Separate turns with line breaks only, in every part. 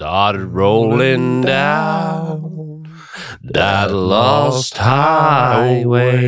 started rolling down that lost highway.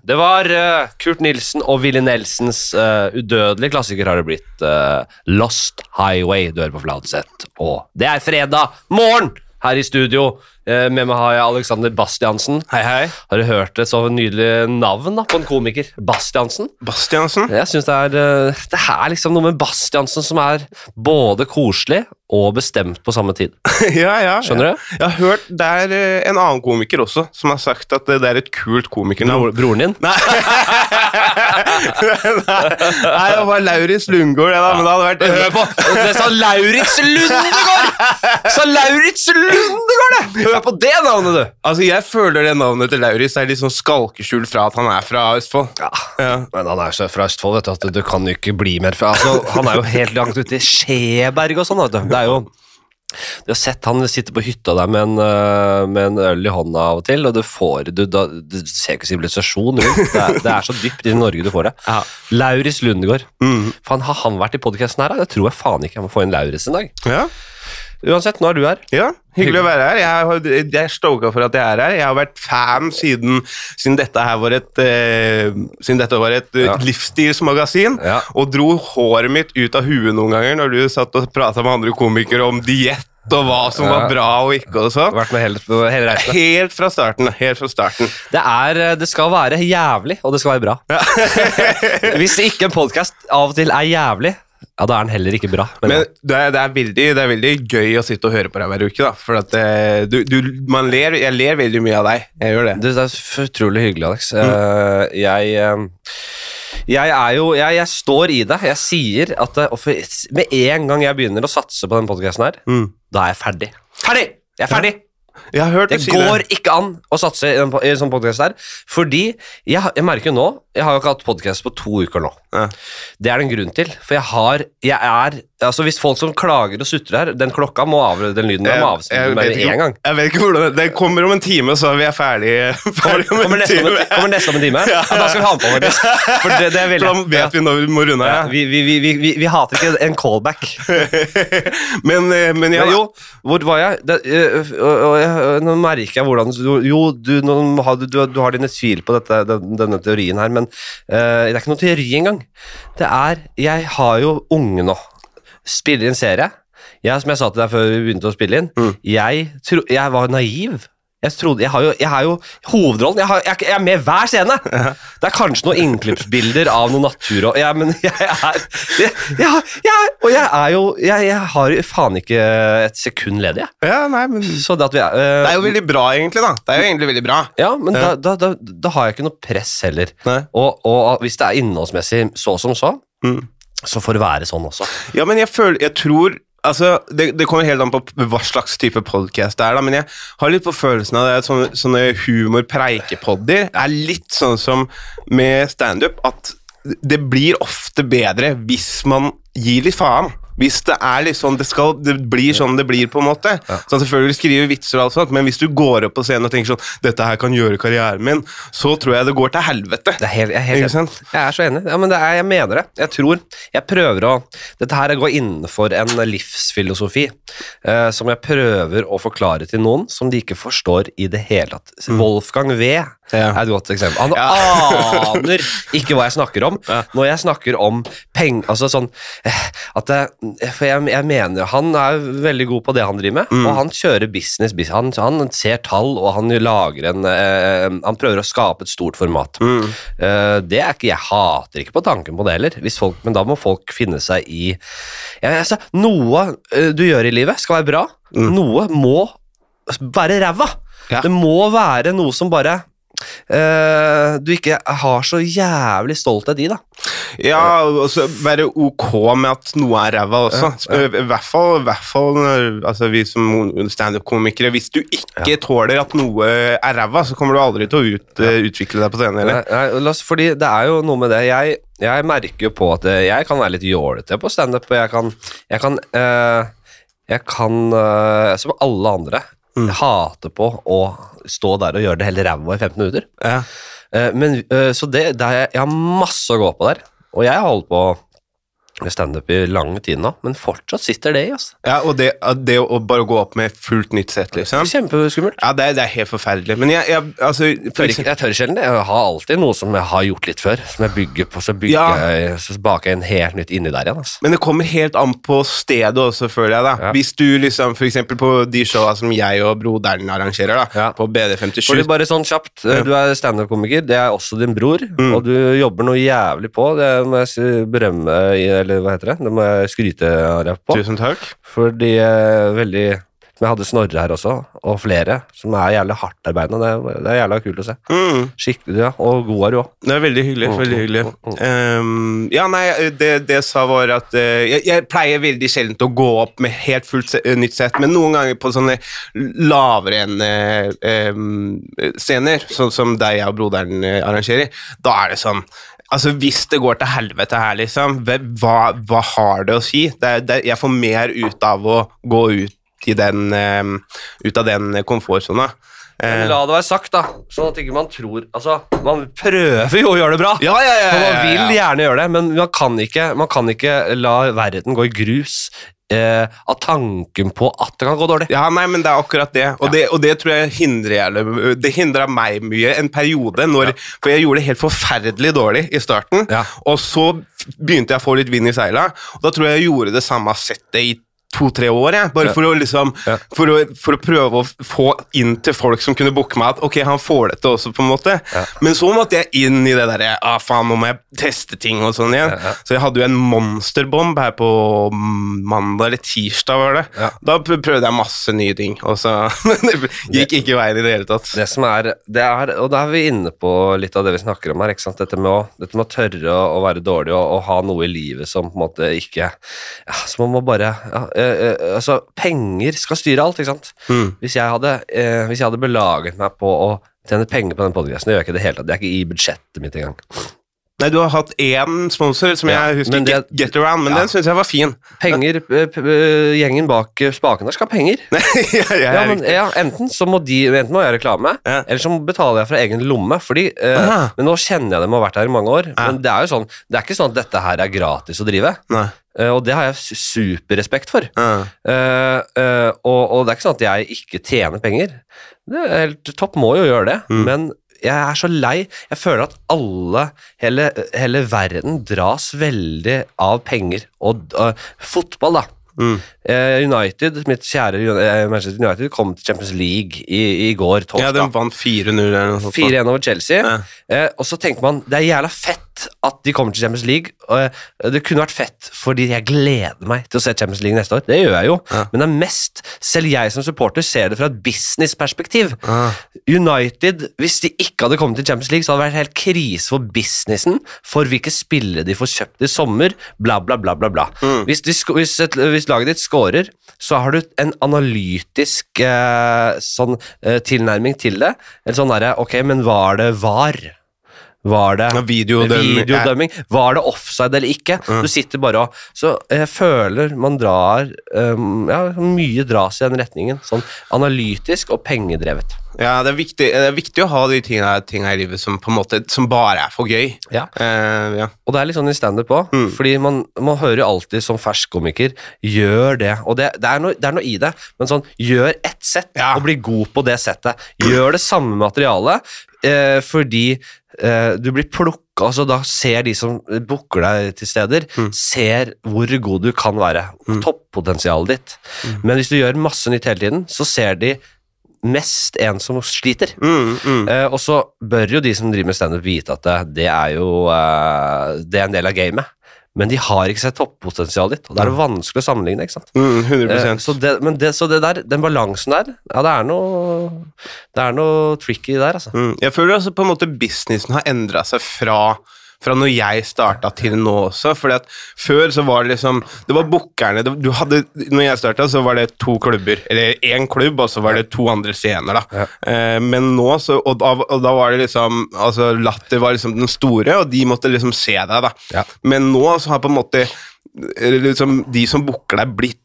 Det var uh, Kurt Nilsen og Willy Nelsens uh, udødelige klassiker har det blitt. Uh, Lost Highway. Du hører på Fladseth. Og det er fredag morgen her i studio. Eh, med meg har jeg Alexander Bastiansen.
Hei, hei.
Har du hørt et så nydelig navn da, på en komiker? Bastiansen?
Bastiansen.
Jeg synes det er eh, Det er liksom noe med Bastiansen som er både koselig og bestemt på samme tid.
ja, ja.
Skjønner
ja.
du?
Jeg har hørt det er eh, en annen komiker også som har sagt at det er et kult komikernavn.
Bro broren din?
Nei. Nei, det var Lauritz Lundgaard, det da, men det hadde vært
Hør på! Det sa Lauritz Lundegård! Sa Lauritz Lundegård, det! Hør på det navnet, du!
Altså, Jeg føler det navnet til Lauritz er litt sånn skalkeskjul fra at han er fra Østfold.
Ja.
Ja.
Men han er så fra Østfold, vet du, at du kan jo ikke bli mer fra altså, Han er jo helt langt ute i Skjeberg og sånn, vet du. Det er jo Du har sett han sitte på hytta der med en, øh, med en øl i hånda av og til, og du får Du, da, du ser ikke sivilisasjon rundt. Det er, det er så dypt i Norge du får det.
Ja.
Lauris Lundegård.
Mm.
Faen, Har han vært i podkasten her? da? Det tror jeg faen ikke. Jeg må få inn Lauris en dag.
ja.
Uansett, nå er du her.
Ja, hyggelig å være her. Jeg, har, jeg er stoka for at jeg er her. Jeg har vært fan siden, siden dette her var et, eh, siden dette var et
Ja.
livsstilsmagasin,
Ja.
og dro håret mitt ut av huet noen ganger når du satt og prata med andre komikere om diett og hva som
Ja.
var bra og ikke og sånn.
Vært med hele, hele reisen.
Helt fra starten. Helt fra starten.
Det, er, eh, det skal være jævlig, og det skal være bra. Hvis ikke en podkast av og til er jævlig, ja, da er den heller ikke bra. Men,
Men det er, det, er veldig, det er veldig gøy å sitte og høre på deg hver uke, da. For at eh, du, du, man ler, jeg ler veldig mye av deg. Jeg gjør det.
det, det er utrolig hyggelig, Alex. Eh, jeg eh, jeg er jo jeg, jeg står i det. Jeg sier at for, med en gang jeg begynner å satse på den podkasten her,
Mm.
da er jeg ferdig. Ferdig! Jeg er ferdig! Det
si
går
det.
ikke an å satse i en, i en sånn podkast der. fordi jeg, jeg merker jo nå Jeg har jo ikke hatt podkast på to uker nå.
Ja.
Det er det en grunn til, for jeg har Jeg er Altså, hvis folk som klager og sutrer her, den klokka må av Den lyden der må
jeg
med en gang.
Jeg vet ikke hvordan det, kommer om en time, så vi er ferdige. ferdig om
Kommer
en
neste om en,
time.
kommer neste om en time? Ja. Da skal vi ha den på, faktisk. For det, det er veldig
da vet vi når vi må runde
ja.
av.
vi, vi, vi, vi, hater ikke en callback.
men, eh, men ja,
Men jo, hvor var jeg? Det, øh, øh, jeg- nå merker jeg hvordan du, Jo, du, har, du, du har dine tvil på dette, denne, denne teorien her, men uh, det er ikke noen teori engang. Det er Jeg har jo unge nå. Spiller en serie. Jeg, som jeg sa til deg før vi begynte å spille inn,
Mm.
jeg, tro, jeg var naiv. Jeg, trodde, jeg, har jo, jeg har jo hovedrollen. Jeg, har, jeg, jeg er med hver scene. Det er kanskje noen innklippsbilder av noe natur og ja, Men jeg er jeg, jeg, jeg, Og jeg er jo jeg, jeg har jo faen ikke et sekund ledig, jeg.
ja, nei, men
Så det at vi er uh,
Det er jo veldig bra, egentlig. da. Det er jo egentlig veldig bra.
Ja, men
Ja.
Da, da, da, da har jeg ikke noe press heller. Og, og hvis det er innholdsmessig så som så,
Mm.
så får det være sånn også.
Ja, men jeg føler Jeg tror Altså, det, det kommer helt an på hva slags type podcast det er, da, men jeg har litt på følelsen av det at sånne, sånne humor-preikepodder er litt sånn som med standup, at det blir ofte bedre hvis man gir litt faen. Hvis det er sånn det, skal, det blir sånn det blir, på en måte.
Ja.
Så selvfølgelig skriver vitser og alt sånt, men hvis du går opp på scenen og tenker sånn Dette her kan gjøre karrieren min, så tror jeg det går til helvete.
Det er helt, jeg, er helt? Jeg er så enig. Ja, men det er, jeg mener det. Jeg tror Jeg prøver å Dette her går innenfor en livsfilosofi eh, som jeg prøver å forklare til noen som de ikke forstår i det hele tatt. Wolfgang V
Ja.
er et godt eksempel. Han
Ja.
aner ikke hva jeg snakker om når jeg snakker om penger Altså sånn eh, at det, For jeg, jeg mener Han er veldig god på det han driver med,
Mm.
og han kjører business. Han, han ser tall, og han lager en eh, Han prøver å skape et stort format.
Mm.
Eh, det er ikke, Jeg hater ikke på tanken på det heller, hvis folk, men da må folk finne seg i ja, altså, Noe eh, du gjør i livet, skal være bra.
Mm.
Noe må være ræva.
Ja.
Det må være noe som bare eh, du ikke har så jævlig stolthet i, da.
Ja, og så være ok med at noe er ræva også. I hvert fall, hvert fall altså, vi som standup-komikere. Hvis du ikke tåler at noe er ræva, så kommer du aldri til å ut, eh, utvikle deg på scenen Eller?
Nei, nei, fordi det er jo noe med det Jeg, jeg merker jo på at eh, jeg kan være litt jålete på standup, jeg kan Jeg kan, eh, jeg kan eh, som alle andre,
Mm.
hater på å stå der og gjøre det hele ræva i 15 minutter.
Ja.
Eh, men, eh, så det, det er, jeg har masse å gå på der, og jeg har holdt på standup i lang tid nå, men fortsatt sitter det i. Altså.
Ja, og det, det å bare gå opp med fullt nytt sett, liksom.
Kjempeskummelt.
Ja, det, det er helt forferdelig. Men jeg, jeg altså
Jeg tør, ikke, jeg tør sjelden det. Jeg har alltid noe som jeg har gjort litt før, som jeg bygger på, så bygger
Ja.
jeg, så baker jeg en helt nytt inni der igjen. Altså.
Men det kommer helt an på stedet også, føler jeg. da.
Ja.
Hvis du liksom, for eksempel på de showa som jeg og broderen arrangerer, da,
Ja.
på BD57
For det bare sånn kjapt,
Ja.
Du er standup-komiker, det er også din bror,
Mm.
og du jobber noe jævlig på. Det må jeg berømme, eller hva heter det? Det må jeg skryte av på.
Tusen takk.
Fordi eh, veldig Vi hadde Snorre her også, og flere, som er jævlig hardtarbeidende. Det, det er jævla kult å se.
Mm.
Skikkelig, ja, Og god er du òg.
Det er veldig hyggelig.
Mm,
veldig
mm,
hyggelig.
mm,
Um, ja, nei, det, det jeg sa var at uh, jeg, jeg pleier veldig sjelden å gå opp med helt fullt eh, nytt sett, men noen ganger på sånne lavere enn uh, um, scener, sånn som deg og broderen arrangerer, da er det sånn Altså, Hvis det går til helvete her, liksom, hva, hva har det å si? Det, det, jeg får mer ut av å gå ut, den, um, ut av den komfortsona.
Men la det være sagt, da, sånn at ikke man tror Altså, man prøver jo å gjøre det bra.
ja, ja, ja,
For man vil gjerne gjøre det, men man kan ikke, man kan ikke la verden gå i grus eh, av tanken på at det kan gå dårlig.
Ja, nei, men det er akkurat det. Og, det, og det tror jeg hindrer Det hindra meg mye en periode, når, for jeg gjorde det helt forferdelig dårlig i starten. Og så begynte jeg å få litt vind i seila, og da tror jeg jeg gjorde det samme settet i to-tre år, jeg. bare for, å liksom, for, å, for å prøve å få inn til folk som kunne booke meg at ok, han får dette også, på en måte. Men så måtte jeg inn i det derre ah, faen, nå må jeg teste ting og sånn igjen. Så jeg hadde jo en monsterbomb her på mandag eller tirsdag, var det. Da prøvde jeg masse nye ting, og så det gikk ikke veien i det hele tatt.
Det som er, det er, og da er vi inne på litt av det vi snakker om her. ikke sant? Dette med å, dette med å tørre å, være dårlig og, og ha noe i livet som på en måte ikke ja, Så man må bare ja, eh, altså, Penger skal styre alt, ikke sant?
Mm.
Hvis jeg hadde, uh, hvis jeg hadde belaget meg på å tjene penger på den podcasten, det gjør jeg ikke det hele tatt. Det er ikke i budsjettet mitt engang.
Nei, du har hatt én sponsor som
Ja,
jeg husker,
det-
Get, Get Around, men
Ja.
den syns jeg var fin.
Penger, Gjengen bak spaken der skal ha penger.
ja,
Ja, men, ja, enten så må de Enten må jeg reklame, eller så betaler jeg fra egen lomme. Fordi, eh, men Nå kjenner jeg dem og har vært her i mange år. Men det er jo sånn Det er ikke sånn at dette her er gratis å drive.
Nei.
Eh, og det har jeg superrespekt for.
Uh.
Uh, uh, og, og det er ikke sånn at jeg ikke tjener penger. Det er helt topp, må jo gjøre det.
Mm.
Men jeg er så lei. Jeg føler at alle, hele, hele verden, dras veldig av penger. Og fotball, da.
Mm.
Eh, United, mitt kjære eh, Manchester United, kom til Champions League i, i går,
ja, de vant 4-0 eller noe sånt.
4-1 over Chelsea.
Ja.
Eh, og så tenker man det er jævla fett at de kommer til Champions League. Og, det kunne vært fett fordi jeg gleder meg til å se Champions League neste år. Det gjør jeg jo.
Ja.
Men det er mest Selv jeg som supporter ser det fra et businessperspektiv.
Ja.
United, hvis de ikke hadde kommet til Champions League, så hadde det vært helt krise for businessen, for hvilke spillere de får kjøpt i sommer, bla, bla, bla. bla, bla.
Mm.
Hvis, de, hvis, et, hvis laget ditt scorer, så har du en analytisk eh, sånn, eh, tilnærming til det. Eller sånn derre Ok, men var det var? Var det
videodømming.
videodømming? Var det offside eller ikke?
Mm.
Du sitter bare og Så jeg føler man drar um, Ja, mye dras i den retningen. Sånn analytisk og pengedrevet.
Ja, det er, viktig, det er viktig å ha de tinga, tinga i livet som på en måte Som bare er for gøy.
Ja.
Uh, ja.
Og det er litt sånn i standup òg,
Mm.
fordi man, man hører jo alltid som fersk komiker gjør det. Og det, det, er noe, det er noe i det, men sånn gjør ett sett
Ja.
og bli god på det settet. Gjør det samme materialet, uh, fordi uh, du blir plukka altså Da ser de som booker deg til steder,
Mm.
ser hvor god du kan være.
Mm.
Toppotensialet ditt.
Mm.
Men hvis du gjør masse nytt hele tiden, så ser de mest en som sliter.
Mm, mm.
Uh, og så bør jo de som driver med standup vite at det, det er jo uh, Det er en del av gamet. Men de har ikke sett toppotensialet ditt, og da er det vanskelig å sammenligne. ikke sant?
Mm, 100
Eh, så det, men det, så det der, den balansen der, ja, det er noe Det er noe tricky der, altså.
Mm. Jeg føler altså på en måte businessen har endra seg fra fra når jeg starta til nå også. fordi at Før så var det liksom Det var bookerne det- du hadde, Når jeg starta, så var det to klubber. Eller én klubb, og så var det to andre scener. da.
Ja.
Eh, men nå så og da, og da var det liksom altså Latter var liksom den store, og de måtte liksom se deg. da.
Ja.
Men nå så har på en måte eh, liksom, de som booker deg, blitt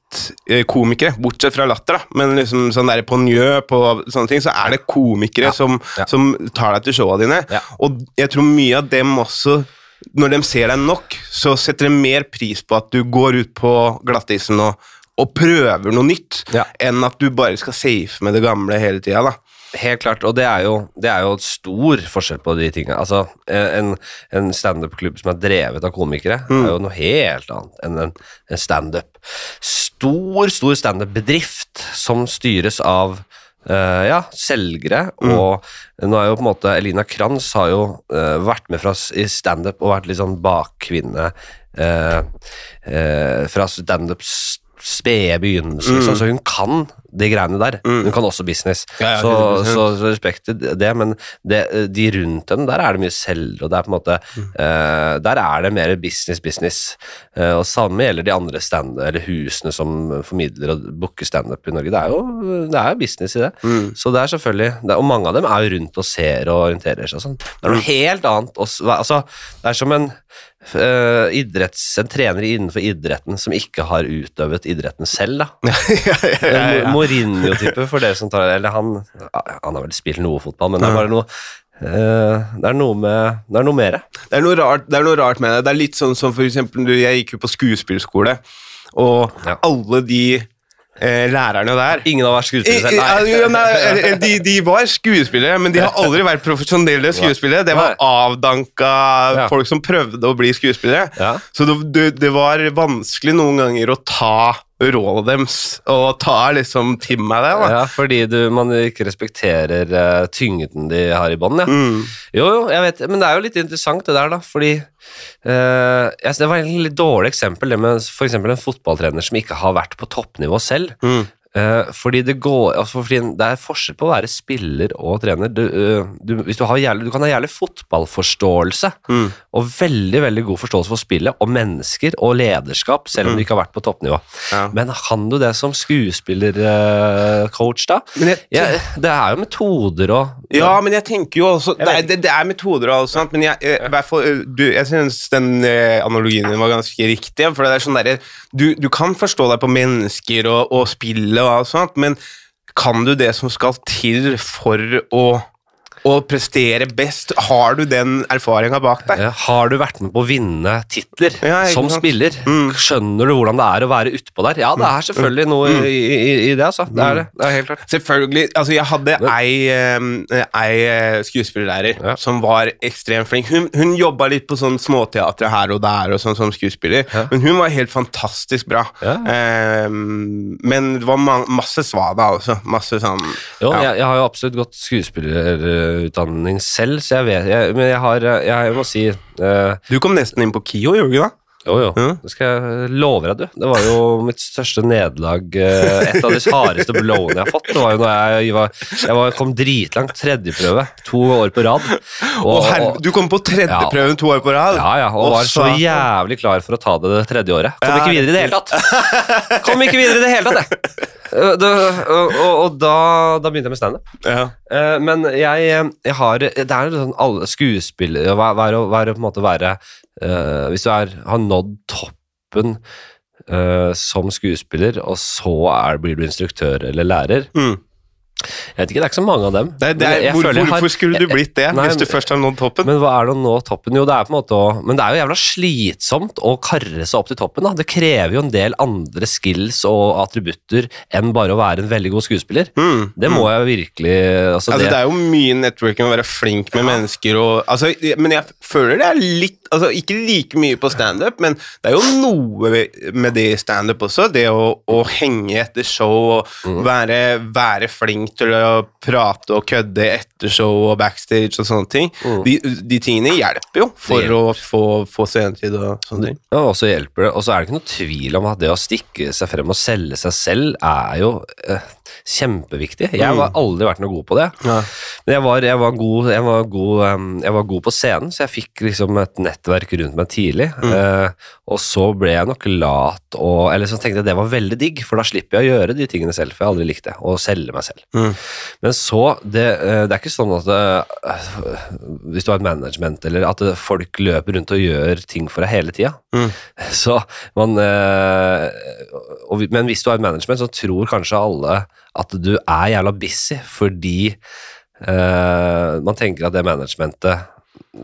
komikere, bortsett fra latter. da, Men liksom sånn der på Njø, på sånne ting, så er det komikere
Ja.
som,
Ja.
som tar deg til showa dine.
Ja.
Og jeg tror mye av dem også når de ser deg nok, så setter de mer pris på at du går ut på glattisen og, og prøver noe nytt, enn at du bare skal safe med det gamle hele tida. da.
Helt klart, og det er jo, det er jo stor forskjell på de tingene. Altså, en, en standup-klubb som er drevet av komikere, er jo noe helt annet enn en, en standup. Stor, stor standup-bedrift som styres av Uh, ja, selgere, og nå er jo på en måte Elina Kranz har jo uh, vært med fra, i standup og vært litt sånn bakkvinne uh, uh, fra standups spede begynnelse, liksom, så hun kan de greiene der. Hun kan også business.
Ja, ja,
så, så, så respekt til det, men det, de rundt henne, der er det mye selgere, og det er på en måte eh, Der er det mer business, business. Uh, og samme gjelder de andre stand eller husene som formidler og booker standup i Norge. Det er jo det er business i det. Så det er selvfølgelig det, Og mange av dem er jo rundt og ser og orienterer seg og sånn. Det er noe helt annet også, Altså, det er som en eh, idretts, en trener innenfor idretten som ikke har utøvet idretten selv, da.
ja, ja, ja.
Mourinho-type, for dere som tar Eller han Han har vel spilt noe fotball, men det er bare noe Uh, Det er noe med Det er noe mer.
Det er noe rart, det er noe rart med det. Det er litt sånn som for eksempel, jeg gikk jo på skuespillskole, og
Ja.
alle de lærerne der
Ingen har vært
skuespillere nei, eh, de, de var skuespillere, men de har aldri vært profesjonelle skuespillere. Det var avdanka
Ja.
folk som prøvde å bli skuespillere.
Ja.
Så det, det, det var vanskelig noen ganger å ta rådet deres og ta liksom til meg det. da.
Ja, fordi du, man ikke respekterer uh, tyngden de har i bånd, ja.
Mm.
Jo, jo, jeg vet, men det er jo litt interessant det der, da, fordi uh, jeg Det var et litt dårlig eksempel, det med eksempel en fotballtrener som ikke har vært på toppnivå selv.
Mm.
Eh, fordi det går altså fordi Det er forskjell på å være spiller og trener. Du, eh, du, hvis du, har jævlig, du kan ha jævlig fotballforståelse
Mm.
og veldig veldig god forståelse for spillet og mennesker og lederskap, selv om du ikke har vært på toppnivå.
Mm. Ja.
Men kan du det som skuespillercoach, da?
Men jeg,
Ja, det er jo metoder og
Ja, men jeg tenker jo også Det er, det, det er metoder og alt sånt, men jeg, eh, eh, jeg syns den eh, analogien din var ganske riktig. For det er sånn derre du, du kan forstå deg på mennesker og, og spillet og sånt, men kan du det som skal til for å, å prestere best? Har du den erfaringa bak deg?
Har du vært med på å vinne titler
Ja,
som
sant?
spiller?
Mm.
Skjønner du hvordan det er å være utpå der? Ja, det er selvfølgelig noe i, i, i det, altså. Det er det. Det er helt klart.
Selvfølgelig. altså Jeg hadde ei, eh, ei eh, skuespillerlærer
Ja.
som var ekstremt flink. Hun, hun jobba litt på sånn småteatre her og der og sånn som skuespiller,
Ja.
men hun var helt fantastisk bra. Eh, men det var ma masse svada, altså. Masse sånn
Jo,
ja.
jeg, jeg har jo absolutt gått skuespillerutdanning selv, så jeg vet jeg, Men jeg har jeg, jeg må si uh,
Du kom nesten inn på KIO, gjorde du ikke det?
Jo, jo.
Ja.
Det skal jeg love deg, du. Det var jo mitt største nederlag. eh, Et av de hardeste blowene jeg har fått. Det var jo når jeg, var, jeg var, kom dritlangt. Tredjeprøve. To år på rad.
Å, herre, du kom på tredjeprøven to år på rad?
Ja, ja, og var så jævlig klar for å ta det det tredje året. Kom ikke videre i det hele tatt! Kom ikke videre i det hele tatt, jeg! Uh, Og, og, og da, da begynte jeg med standup.
Ja.
Eh, men jeg, jeg har Det er jo sånn alle skuespillere er å- være, være, på en måte være eh, Hvis du er, har nådd toppen uh, som skuespiller, og så er, blir du instruktør eller lærer
Mm.
Jeg vet ikke, det er ikke så mange av dem.
Det, det er, hvor,
har-
hvorfor skulle du blitt det,
Nei,
hvis du først har nådd toppen?
Men hva er det å nå toppen? Jo, det er på en måte å Men det er jo jævla slitsomt å karre seg opp til toppen. da. Det krever jo en del andre skills og attributter enn bare å være en veldig god skuespiller.
Mm.
Det må jeg virkelig altså,
Altså,
det,
det er jo mye networking å være flink med mennesker og altså, Men jeg føler det er litt altså, Ikke like mye på standup, men det er jo noe med det i standup også. Det å, å henge etter show og
Mm.
være, være flink til å prate og kødde etter show og backstage og sånne ting.
Mm.
De, de tingene hjelper jo for
hjelper.
å få, få scenetid og sånne ting.
Ja, og så hjelper det. Og så er det ikke noe tvil om at det å stikke seg frem og selge seg selv er jo eh, kjempeviktig. Jeg har aldri vært noe god på det.
Ja.
Men jeg var, jeg var, god, jeg, var god, jeg var god på scenen, så jeg fikk liksom et nettverk rundt meg tidlig. Eh, og så ble jeg nok lat, og, eller så tenkte jeg det var veldig digg, for da slipper jeg å gjøre de tingene selv, for jeg har aldri likt det, å selge meg selv.
Mm.
Men så, det, eh, det er ikke sånn at det, hvis du har et management, eller at eh, folk løper rundt og gjør ting for deg hele tida.
Mm.
Så man eh, og, Men hvis du har et management, så tror kanskje alle at du er jævla busy fordi uh, man tenker at det managementet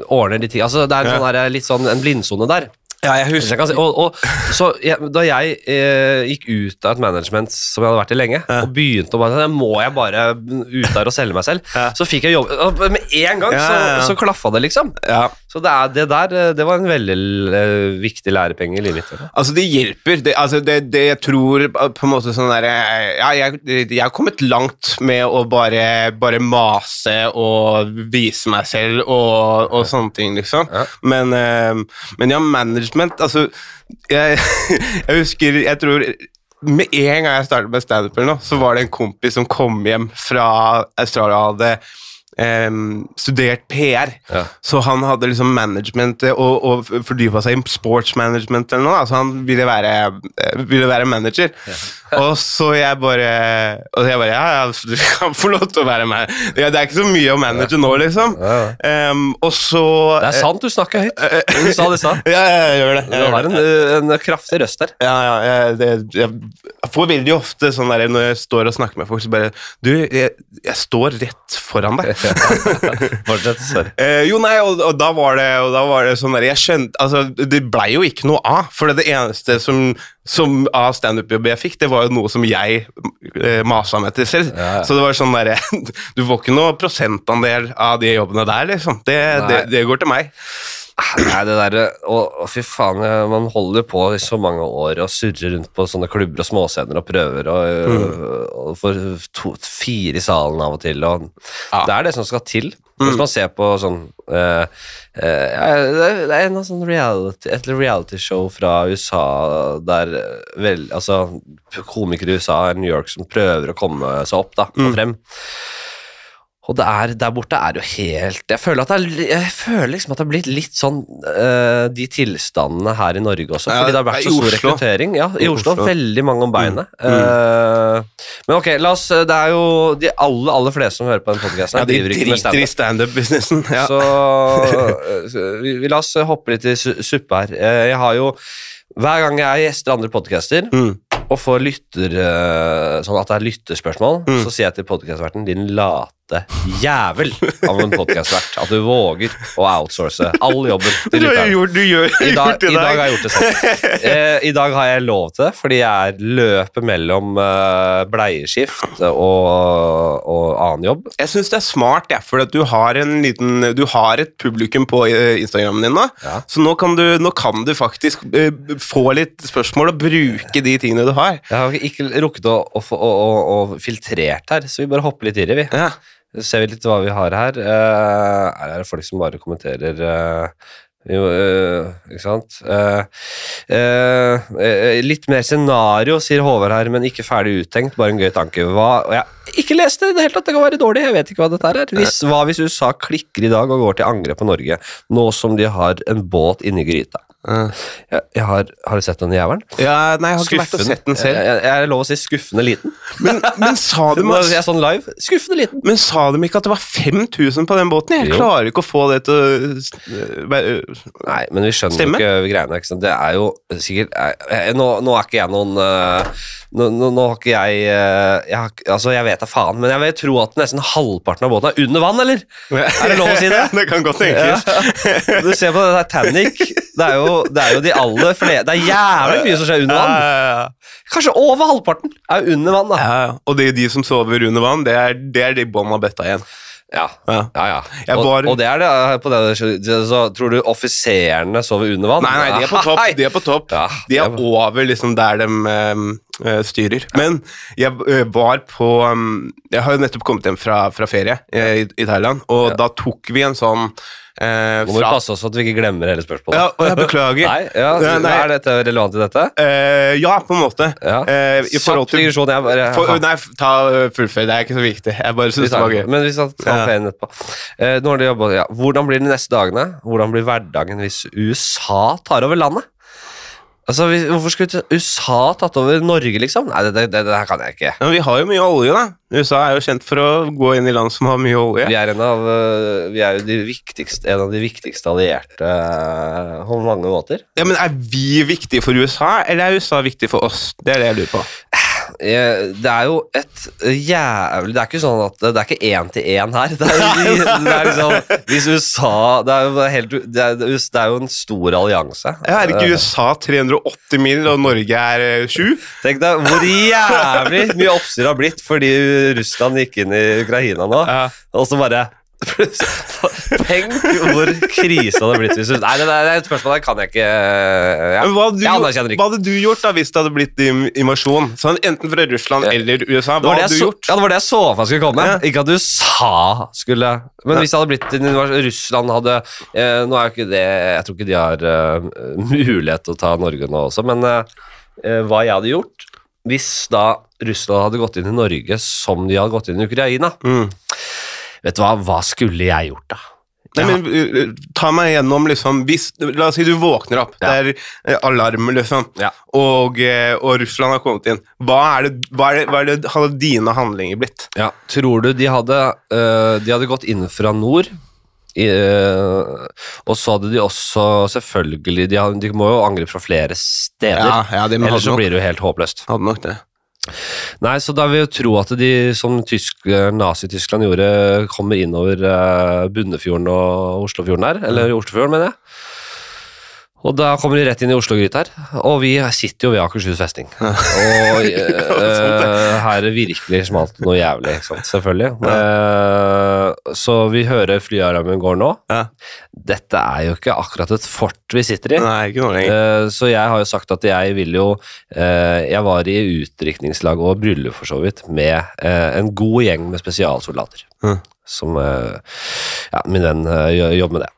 ordner de ting Altså, det er en sånn der, litt sånn en blindsone der.
Ja, jeg
husker. jeg si. Og, og, så jeg, da jeg eh, gikk ut av et management som jeg hadde vært i lenge,
Ja.
og begynte å bare Må jeg bare ut der og selge meg selv?
Ja.
Så fikk jeg jobb Med en gang så, så klaffa det, liksom.
Ja.
Så det, er, det der eh, Det var en veldig eh, viktig lærepenge i livet mitt.
Altså, det hjelper. Det, altså, det, det jeg tror på en måte sånn der Ja, jeg, jeg har kommet langt med å bare, bare mase og vise meg selv og, og sånne ting, liksom.
Ja.
Men, eh, men ja, management Altså, jeg, jeg husker Jeg tror med en gang jeg startet med standup, så var det en kompis som kom hjem fra Australia og hadde em, studert PR.
Ja.
Så han hadde liksom management eh, og, og fordypa seg i sports management eller noe. Altså han ville være, eh, ville være manager. Og så jeg bare Og jeg bare Ja, ja, du kan få lov til å være med. Ja, det er ikke så mye å manage nå, liksom.
Ja,
Em, og så
Det er sant, du snakker høyt. Du sa det i stad.
Ja, ja, jeg gjør det. Jeg du
har
det.
en, en kraftig røst der.
Ja, ja, jeg, det, jeg får veldig ofte sånn der når jeg står og snakker med folk, så bare Du, jeg, jeg står rett foran deg.
Fortsett. Sorry.
Uh, jo, nei, og, og, da var det, og da var det sånn der Jeg skjønte Altså, det blei jo ikke noe av. For det, det eneste som, som av standup-jobb jeg fikk, det var jo noe som jeg eh, masa meg til selv.
Ja, ja.
Så det var sånn derre Du får ikke noe prosentandel av de jobbene der, liksom. Det, det, det går til meg.
Nei, det derre å, og fy faen, eh, man holder på i så mange år og surrer rundt på sånne klubber og småscener og prøver og, og får to, fire i salen av og til, og
Ja.
det er det som skal til. Hvis man ser på sånn uh, uh, det, er, en sånn reality, et realityshow fra USA der eh, vel, altså, komikere i USA i New York som prøver å komme seg opp da, og frem. Og det er, der borte er jo helt Jeg føler, at det er, jeg føler liksom at det har blitt litt sånn uh, de tilstandene her i Norge også, fordi det har vært så stor rekruttering. Ja, i
I
Oslo.
Oslo.
Veldig mange om beinet. Eh, men ok, la oss Det er jo de aller, aller fleste som hører på den podkasten,
Ja, de
driver ikke med
driter i
standup.
standup-businessen. Ja.
Så uh, vi, vi la oss hoppe litt i su suppe her. Jeg har jo Hver gang jeg gjester andre podcaster
Mm.
og får lytter Sånn at det er lytterspørsmål,
Mm.
så sier jeg til podkastverten din late jævel av en podkastvert at du våger å outsource all jobben til
Du, har gjort, du gjør,
I dag, I dag har jeg gjort det selv. Eh, I dag har jeg lov til det, fordi jeg er løpet mellom eh, bleieskift og, og annen jobb.
Jeg syns det er smart, ja, for du har en liten Du har et publikum på eh, Instagramen din nå.
Ja.
Så nå kan, du, nå kan du faktisk eh, få litt spørsmål og bruke de tingene du har.
Jeg har ikke rukket å, å, å, å filtrert her, så vi bare hopper litt i det, vi.
Ja.
Ser vi litt hva vi har her. Eh, er det folk som bare kommenterer uh, jo, eh, ikke sant? Uh, uh, uh, litt mer scenario, sier Håvard her, men ikke ferdig uttenkt. Bare en gøy tanke. Hva, jeg ikke lest det i det hele tatt, det kan være dårlig. Jeg vet ikke hva dette er. Hvis, hva hvis USA klikker i dag og går til angrep på Norge, nå som de har en båt inni gryta? Jeg, jeg har, har du sett den jævelen?
ja, Nei, jeg har ikke vært og sett den selv.
Jeg, jeg, er lov å si skuffende liten.
Men, men, sa de,
jeg er sånn live, skuffende liten.
men sa de ikke at det var 5000 på den båten? Jeg
Jo.
klarer ikke å få det til å eh,
Nei, men vi skjønner stemme. ikke greiene. Ikke? Det er jo sikkert jeg, jeg, nå, nå er ikke jeg noen øh, nå, nå, nå har ikke jeg, øh, har, Altså, jeg vet da faen, men jeg vil tro at nesten halvparten av båten er under vann, eller? Er det lov å si det?
det kan godt tenkes.
Ja. Du ser på Titanic. Det er jo, det er jo de aller flere Det er jævlig mye som skjer under vann.
ja, ja.
Kanskje over halvparten er under vann, da.
Og det er de som sover under vann, det er, det er de bånn av betta igjen.
Ja,
Ja.
Og,
var-
og det er det på det, så Tror du offiserene sover under vann?
Nei, nei, de er på topp. De er på topp. De er
er-
over liksom der de um, eh, styrer. Men jeg eh, var på um, Jeg har jo nettopp kommet hjem fra, fra ferie eh, i, i Thailand, og da tok vi en sånn eh,
Nå må vi
fra
passe oss så at vi ikke glemmer hele spørsmålet.
Ja, og jeg beklager.
Nei, ja,
nei.
Er dette relevant i dette?
Eh, ja, på en måte.
Ja.
Eh, I forhold
Kjapp
til
digresjon. Jeg bare,
for, Nei, ta uh, fullfør. Det er ikke så viktig. Jeg bare synes det var gøy.
Men vi
Ja.
ferien etterpå. Eh, nå har de jobbet, ja. Hvordan blir de neste dagene? Hvordan blir hverdagen hvis USA tar over landet? Altså, vi- Hvorfor skulle USA tatt over Norge, liksom? Nei, det, det, det, her kan jeg ikke.
Men vi har jo mye olje, da. USA er jo kjent for å gå inn i land som har mye olje.
Vi er, en av, eh, vi er jo de en av de viktigste allierte eh, på mange måter.
Ja, men Er vi viktige for USA, eller er USA viktig for oss? Det er det jeg lurer på.
Eh, det er jo et jævlig Det er ikke sånn at det er ikke én til én her. Det er, det er liksom Hvis USA Det er jo, helt, det er, det er jo en stor allianse.
Ja, er ikke
Eh,
USA 380 mil, og Norge er eh, 7?
Tenk deg hvor jævlig mye oppstyr har blitt fordi Russland gikk inn i Ukraina nå,
Ja.
og så bare Tenk hvor krise det hadde blitt hvis du Nei, det er et spørsmål der kan jeg ikke ja.
Hva hadde, du,
Jeg anerkjenner ikke.
hva hadde du gjort da hvis det hadde blitt invasjon? Sånn, enten fra Russland eller USA. Hva hadde du
så,
gjort?
ja, det var det jeg så for meg skulle komme.
Ja.
Ikke at du sa skulle Men hvis det hadde blitt invasjon Russland hadde eh, Nå er jo ikke det Jeg tror ikke de har eh, mulighet til å ta Norge nå også, men eh, eh, hva jeg hadde gjort hvis da Russland hadde gått inn i Norge som de hadde gått inn i Ukraina
Mm.
Vet du hva, hva skulle jeg gjort da?
Nei,
Ja.
men uh, Ta meg gjennom liksom hvis, La oss si du våkner opp,
Ja.
det er eh, alarm, liksom,
Ja.
og, eh, og Russland har kommet inn. Hva er det, hva er det, hva er det hadde dine handlinger blitt?
Ja, tror du de hadde, eh, de hadde gått inn fra nord? I, eh, og så hadde de også selvfølgelig De, hadde, de må jo angripe fra flere steder.
ja, de
Ellers så blir det jo helt håpløst.
hadde nok det.
Nei, så da vil jeg tro at de, som Nazi-Tyskland gjorde, kommer innover uh, Bunnefjorden og Oslofjorden her. Eller Oslofjorden, mener jeg. Og da kommer de rett inn i Oslo-gryta her. Og vi sitter jo ved Akershus festning. Og eh, her virkelig smalt noe jævlig, selvfølgelig. Uh, så vi hører flyalarmen går nå.
Ja.
Dette er jo ikke akkurat et fort vi sitter i.
Nei, ikke noe.
Eh, Så jeg har jo sagt at jeg vil jo Jeg var i utdrikningslag og bryllup for så vidt med en god gjeng med spesialsoldater. Som Ja, min venn jobber med det.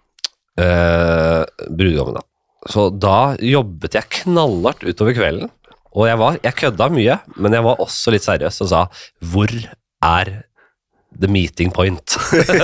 Uh, Brudgommen, da. Så da jobbet jeg knallhardt utover kvelden. Og jeg var Jeg kødda mye, men jeg var også litt seriøs og sa Hvor er the meeting point?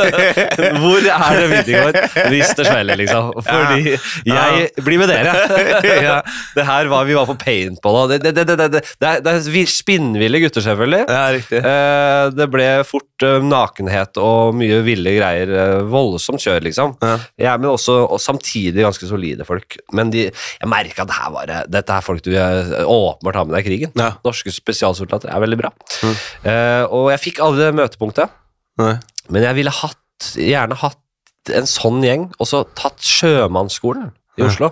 Hvor er det meeting point hvis det smeller, liksom? Fordi jeg blir med dere. ja, det her var Vi var på paintball, det, det, det, det, det, det, er, det er spinnville gutter, selvfølgelig.
Ja, riktig.
Eh, det ble fort eh, nakenhet og mye ville greier. eh, voldsomt kjør, liksom.
Ja.
Ja, men også og samtidig ganske solide folk. Men de, jeg merka at det her var, dette er folk du åpenbart har med deg i krigen.
Ja.
Norske spesialsoldater er veldig bra.
Mm.
Og jeg fikk aldri møtepunktet,
Nei.
men jeg ville hatt, gjerne hatt en sånn gjeng, og så tatt sjømannsskolen i Oslo.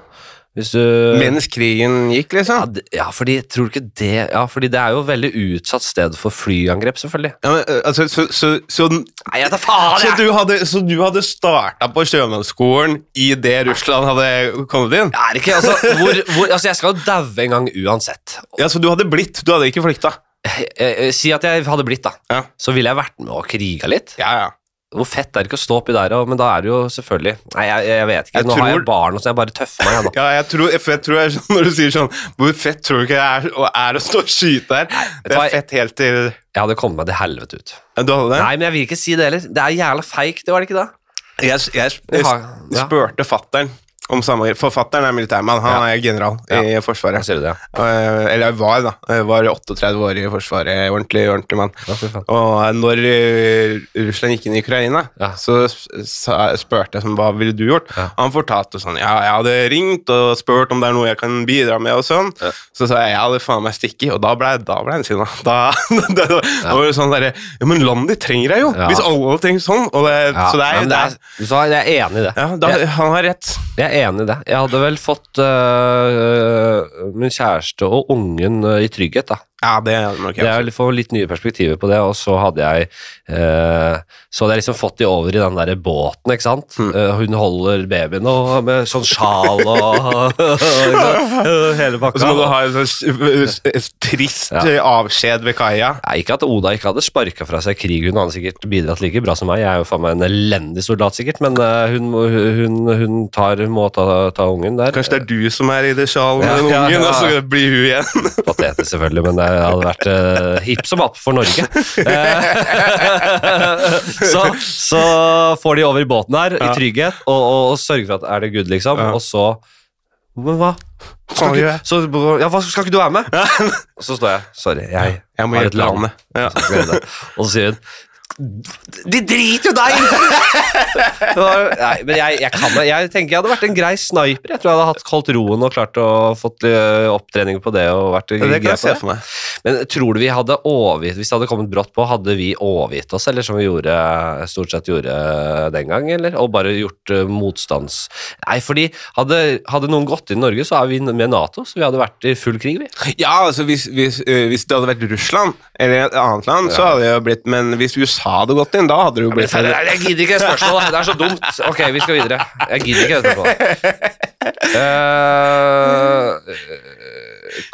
Hvis du
Mens krigen gikk,
ja,
liksom?
ja, fordi tror du ikke det Ja, fordi det er jo et veldig utsatt sted for flyangrep, selvfølgelig.
Ja, men, eh, altså, så, så, så,
Nei, jeg tar faen!
så
jeg-
du hadde, så du hadde starta på sjømannsskolen i det Russland hadde kommet inn?
Jeg er ikke, altså, hvor, hvor, altså Jeg skal jo daue en gang uansett.
Ja, Så du hadde blitt, du hadde ikke flykta?
Eh, eh, Si at jeg hadde blitt, da.
Ja.
Så ville jeg vært med og kriga litt.
Ja, ja.
Hvor fett er det ikke å stå oppi der, men da er det jo selvfølgelig Nei, jeg, jeg vet ikke.
Jeg
Nå har jeg
tror-
barn, så jeg bare tøffer meg.
Ja, jeg tror, jeg tror jeg, Når du sier sånn Hvor fett tror du ikke det er, er å stå og skyte her? Det er fett helt til
Jeg hadde kommet meg til helvete ut.
Du hadde det?
Nei, men jeg vil ikke si det heller. Det er jævla feigt, det var det ikke da?
Jeg, jeg, jeg,
Jeg
spurte fatteren om samme Forfatteren For er militærmann. Han er general i Forsvaret.
sier du det?
Eh, Eller jeg var, da. Jeg var 38 år i Forsvaret. Ordentlig, ordentlig mann.
Ja.
Og når eh, Russland gikk inn i Ukraina,
Ja.
så spurte jeg sånn, hva ville du gjort.
Ja.
Han fortalte sånn ja, jeg hadde ringt og spurt om det er noe jeg kan bidra med. og sånn.
Ja.
Så sa jeg jeg hadde faen meg stikket, og da ble, han sinna. Da, da, var det sånn derre Ja, men landet trenger deg jo!
Ja.
Hvis alle trenger sånn. Og det,
Ja,
så det er,
ja, det jeg er enig i det.
ja,
Jeg-
Han har rett.
Jeg er enig i det. Jeg hadde vel fått uh, min kjæreste og ungen øh, i trygghet, da.
Ja, det er nok
Det er litt nye perspektiver på det, og så hadde jeg eh, Så hadde jeg liksom fått de over i den der båten, ikke sant.
Mm.
Hun holder babyen og med sånn sjal og hele
Og
pakka.
så må du ha en sånn trist
Ja.
eh, avskjed ved kaia.
Ikke at Oda ikke hadde sparka fra seg krig, hun hadde sikkert bidratt like bra som meg. Jeg er jo faen meg en elendig soldat, sikkert, men øh, hun, hun, hun tar, må ta, ta ungen der.
Kanskje det er du som er i det sjalet med
Ja,
den ungen,
ja.
og så blir hun igjen.
Patetisk, selvfølgelig, men det hadde vært uh, hipp som happ for Norge. Eh, så, så får de over i båten her
Ja.
i trygghet og, og, og sørger for at er det good, liksom.
Ja.
Og så Men hva? Skal ikke, så, ja, hva, skal ikke du være med? Og så står jeg. Sorry, jeg
Jeg må
har et land. Og så sier hun De driter jo deg! Nei, men jeg, jeg kan det. Jeg tenker jeg hadde vært en grei sniper. Jeg tror jeg hadde hatt holdt roen og klart å fått eh, opptrening på det. og vært
Det
grei
kan jeg
på
se
det.
for meg.
Men tror du vi hadde overgitt Hvis det hadde kommet brått på, hadde vi overgitt oss, eller som vi gjorde, stort sett gjorde den gang, eller? Og bare gjort eh, motstands... Nei, fordi hadde, hadde noen gått inn i Norge, så er vi med Nato, så vi hadde vært i full krig, vi.
Ja, altså hvis, hvis, hvis det hadde vært Russland eller et annet land, så hadde det jo blitt Men hvis USA hadde godt inn, da hadde det jo blitt
jeg, jeg gidder ikke det spørsmålet. Det er så dumt. Ok, vi skal videre. Jeg gidder ikke dette spørsmålet. Eh,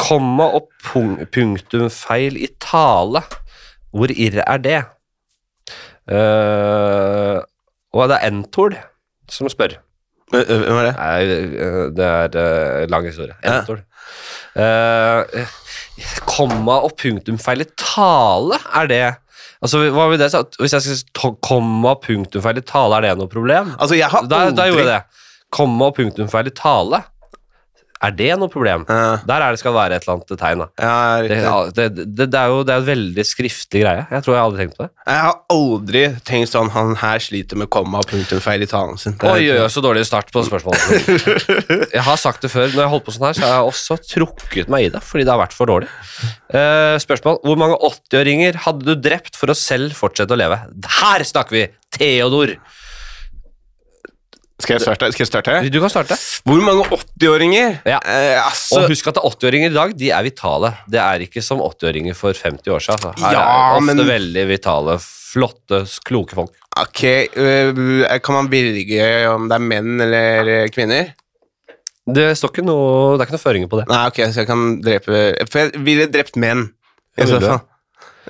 komma og pung punktumfeil i tale. Hvor irre er det? Uh, og det er Entol som spør.
Øh, Hvem er det?
Nei, eh, det er uh, lang historie.
Ja.
Entol. Eh, komma og punktumfeil i tale, er det Altså, hva vil det si? Hvis jeg skal komme komma punktumfeil i tale, er det noe problem?
Altså, jeg har
Da, da gjorde jeg det. Komma og punktumfeil i tale, er det noe problem?
Ja,
Der er det skal være et eller annet tegn. da.
ja,
Det, det, det, det er jo det er en veldig skriftlig greie. Jeg tror jeg aldri tenkt på det.
Jeg har aldri tenkt sånn Han her sliter med komma og punktumfeil i talen sin.
Oi, oi, så dårlig start på spørsmålet. Jeg har sagt det før, når jeg holdt på sånn her, så har jeg også trukket meg i det, fordi det har vært for dårlig. Uh, spørsmål. Hvor mange 80-åringer hadde du drept for å selv fortsette å leve? Her snakker vi! Theodor.
Skal jeg starte? Skal jeg starte?
Du kan starte.
Hvor mange 80-åringer?
Ja.
Eh, altså,
Og husk at 80-åringer i dag, de er vitale. Det er ikke som 80-åringer for 50 år siden. Altså. Her
Ja,
er ofte
men-
veldig vitale, flotte, kloke folk.
ok, øh, Kan man velge om det er menn eller øh, kvinner?
Det står ikke noe, det er ikke noe føringer på det.
Nei, ok, så jeg kan drepe For jeg ville drept menn. I så fall.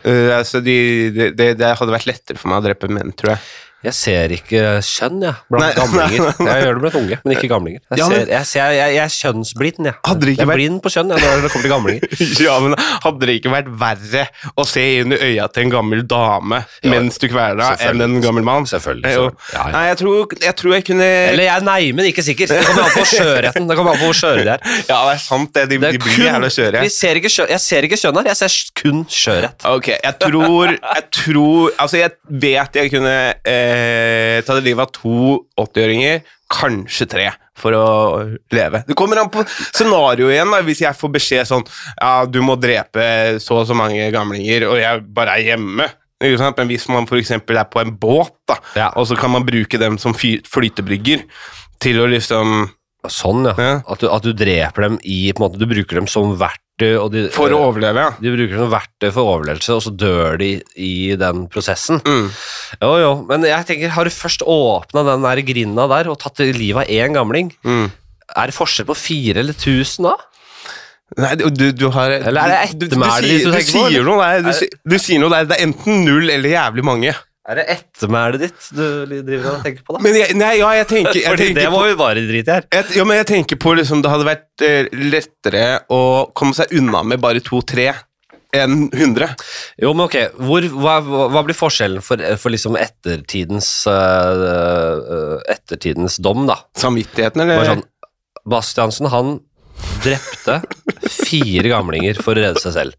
Uh, altså, de, det, det, det hadde vært lettere for meg å drepe menn, tror jeg.
Jeg ser ikke kjønn, jeg, blant
Nei,
gamlinger.
nei, nei.
Jeg gjør det blant unge, men ikke gamlinger. Jeg,
Ja, men-
ser, jeg, ser, jeg, jeg er kjønnsblind, jeg.
Ikke
jeg er
vært-
blind på kjønn jeg, når det kommer til gamlinger.
ja, men Hadde det ikke vært verre å se inn i øya til en gammel dame
Ja,
mens du kveler deg, enn en gammel mann?
Selvfølgelig. Ja, ja.
Nei, jeg tror, jeg tror jeg kunne
Eller jeg er neimen ikke sikker. Det kommer an på skjørheten. Det kommer an på hvor skjøre de er.
Ja, det er sant, det. De,
Det
de blir jævla skjøre.
jeg ser ikke kjønn her, jeg ser kun skjørhet.
Ok, jeg tror Jeg tror Altså, jeg vet jeg kunne eh, tatt livet av to 80-åringer, kanskje tre, for å leve. Det kommer an på scenarioet igjen, da. Hvis jeg får beskjed sånn Ja, du må drepe så og så mange gamlinger, og jeg bare er hjemme. Men hvis man f.eks. er på en båt, da,
Ja.
og så kan man bruke dem som flytebrygger til å liksom
Sånn, ja.
Ja.
At, du, at du dreper dem i på en måte, Du bruker dem som verktøy. De,
For å overleve, ja.
de bruker som verktøy for overlevelse, og så dør de i den prosessen.
Mm.
Jo, jo, men jeg tenker, har du først åpna den der grinda der og tatt livet av én gamling,
Mm.
er det forskjell på fire eller tusen da?
Nei, du, du, har
Eller er det
du, du,
du,
sier-
du, du
du
tenker på,
sier noe du sier noe der. Det er enten null eller jævlig mange.
Er det ettermælet ditt du driver og tenker på, da?
Men jeg, nei, ja, jeg tenker, jeg
Fordi
tenker
det må
på,
vi bare drite i her.
jeg, ja, men jeg tenker på liksom, Det hadde vært eh, lettere å komme seg unna med bare to-tre enn 100.
Jo, men ok, Hvor, hva, hva blir forskjellen for, for liksom ettertidens uh, ettertidens dom, da?
Samvittigheten, eller?
sånn, Bastiansen, han drepte fire gamlinger for å redde seg selv.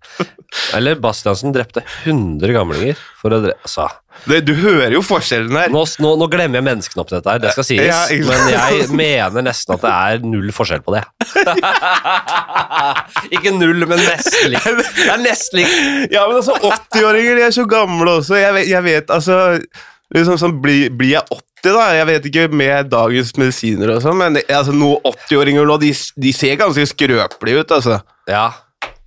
Eller Bastiansen drepte 100 gamlinger for å drepe altså,
Det, du hører jo forskjellen der.
nå, nå, nå glemmer jeg menneskene oppi dette her, det skal sies,
Ja,
men jeg mener nesten at det er null forskjell på det. Ikke null, men nesten likt. Det er nesten likt.
Ja, men altså, 80-åringer de er så gamle også. Jeg vet, jeg vet altså liksom sånn, blir, blir jeg 80, da? Jeg vet ikke med dagens medisiner og sånn, men altså, noen 80-åringer nå, de, de ser ganske skrøpelige ut, altså.
Ja.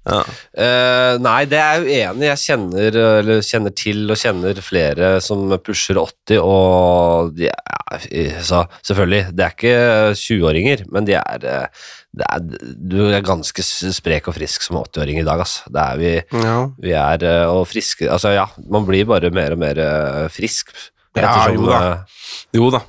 Ja.
Uh, nei, det er jeg uenig. Jeg kjenner, eller kjenner til og kjenner flere som pusher 80, og de er, så, selvfølgelig, det er ikke 20-åringer, men de er, eh, er Du er ganske sprek og frisk som 80-åring i dag, altså. Det er vi.
Ja.
Vi er eh, og friske Altså, ja, man blir bare mer og mer eh, frisk.
Ja, jo da.
eh,
Jo da.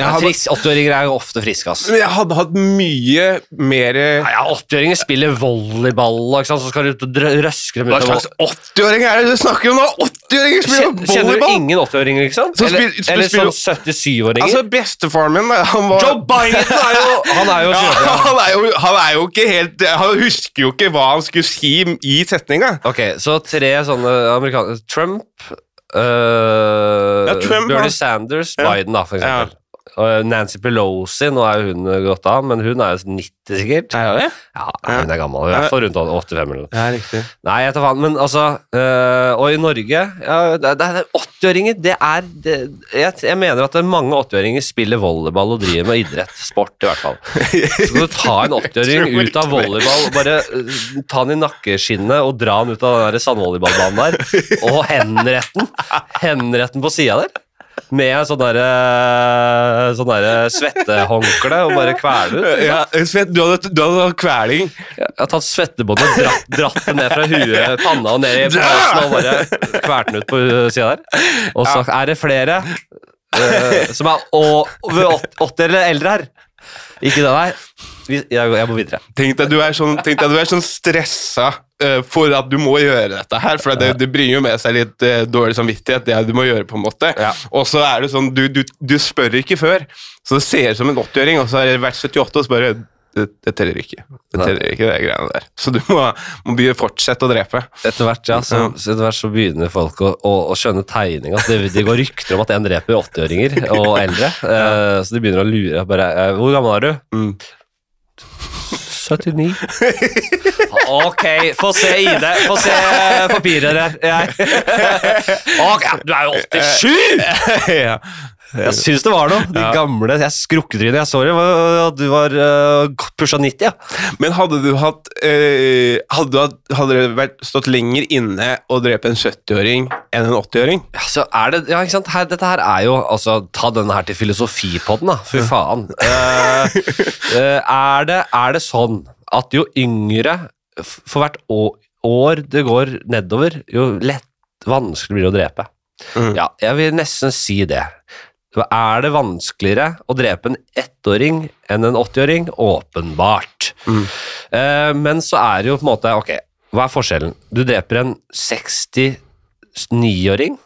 80-åringer er jo ofte friske, ass.
men jeg hadde hatt mye mer
Nei, ja, 80-åringer spiller volleyball, ikke sant? så skal du ut og røske dem ut Hva
slags 80-åring er det du snakker om nå? 80-åringer spiller
Kjenner, kjenner du ingen 80-åringer, ikke sant? Eller,
spil- så
eller sånn 77-åringer?
Altså, bestefaren min, han var
Joe Biden er jo Han er jo
ja, han, er jo, han er jo ikke helt Han husker jo ikke hva han skulle si i setninga.
Ok, så tre sånne amerikanere Trump, Uh,
Ja, Trump,
Bernie Sanders. Biden, da, for eksempel. Og Nancy Pelosi, nå er jo hun gått av, men hun er jo 90 sikkert.
Er det?
Ja, hun er gammel. Er i hvert fall rundt 85 eller noe.
Ja, riktig.
Nei, jeg tar faen, men altså øh, Og i Norge ja, det, det, er 80-åringer, det er det, jeg, jeg mener at mange 80-åringer spiller volleyball og driver med idrett. Sport, i hvert fall. Så du ta en 80-åring ut av volleyball, bare øh, ta han i nakkeskinnet og dra han ut av den sandvolleyballbanen der, og henrette henretten på sida der. Med sånn derre sånn der svettehåndkle og bare kvele ut.
Ja, Svett, du hadde, du hadde kveling.
Jeg har tatt svettebåndet og dratt, dratt det ned fra huet, panna og ned i halsen og bare kvalt den ut på sida der. Og så er det flere uh, som er over 80 eller eldre her. Ikke det der. Jeg, jeg må videre.
Tenk deg du er sånn, tenk deg du er sånn stressa eh, for at du må gjøre dette her, for det, det bringer jo med seg litt uh, dårlig samvittighet, det du må gjøre, på en måte.
Ja.
Og så er det sånn, du, du, du spør ikke før, så det ser ut som en 80-åring, og så har det vært 78, og så bare det, det teller ikke. Det teller ikke, det greiene der. Så du må, må begynne fortsette å drepe.
Etter hvert, ja, så, så, etter hvert så begynner folk å, å, å skjønne tegning. At det, det går rykter om at en dreper 80-åringer og eldre. Uh, så de begynner å lure. Bare, eh, hvor gammel er du?
Mm.
79. Ok, få se ID. Få se papirer her. Jeg. Ok, du er jo 87!
ja.
Jeg syns det var noe. De
Ja.
gamle jeg Skrukketrynet jeg så det, du var uh, pusha 90, ja.
Men hadde du hatt uh, Hadde, du hatt, hadde det vært, stått lenger inne å drepe en 70-åring enn en 80-åring?
Ja, så er det, ja, ikke sant? Her, dette her er jo altså, Ta denne her til filosofipodden, da. Fy faen. Uh, er, det, er det sånn at jo yngre For hvert å- år det går nedover, jo lett vanskelig blir det å drepe.
Mm.
Ja, jeg vil nesten si det. Er det vanskeligere å drepe en ettåring enn en 80-åring? Åpenbart.
Mm.
Eh, men så er det jo på en måte Ok, hva er forskjellen? Du dreper en 69-åring.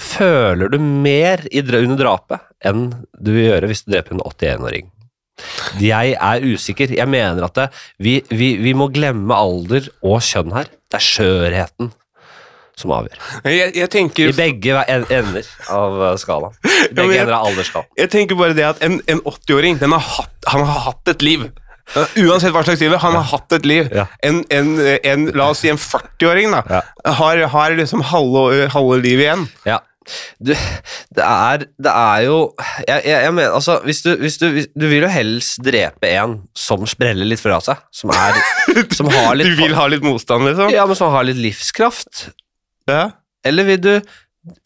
Føler du mer i, under drapet enn du vil gjøre hvis du dreper en 81-åring? Jeg er usikker. Jeg mener at det, vi, vi, vi må glemme alder og kjønn her. Det er skjørheten som avgjør.
Jeg, jeg, tenker,
I begge ender av uh, skalaen. I
Ja,
begge
jeg-
ender av aldersskalaen.
jeg tenker bare det at en, en 80-åring den har hatt, Han har hatt et liv. Uansett hva slags liv, han har hatt et liv.
Ja.
En, en, en, la oss si en 40-åring da,
Ja.
har, har liksom halve, halve livet igjen.
Ja. Du, det er, det er jo jeg, jeg, jeg mener, altså, hvis du, hvis du, hvis, du vil jo helst drepe en som spreller litt fra seg. Som er Som har litt
Du vil ha litt motstand, liksom?
Ja, men som har litt livskraft.
Ja.
Eller vil du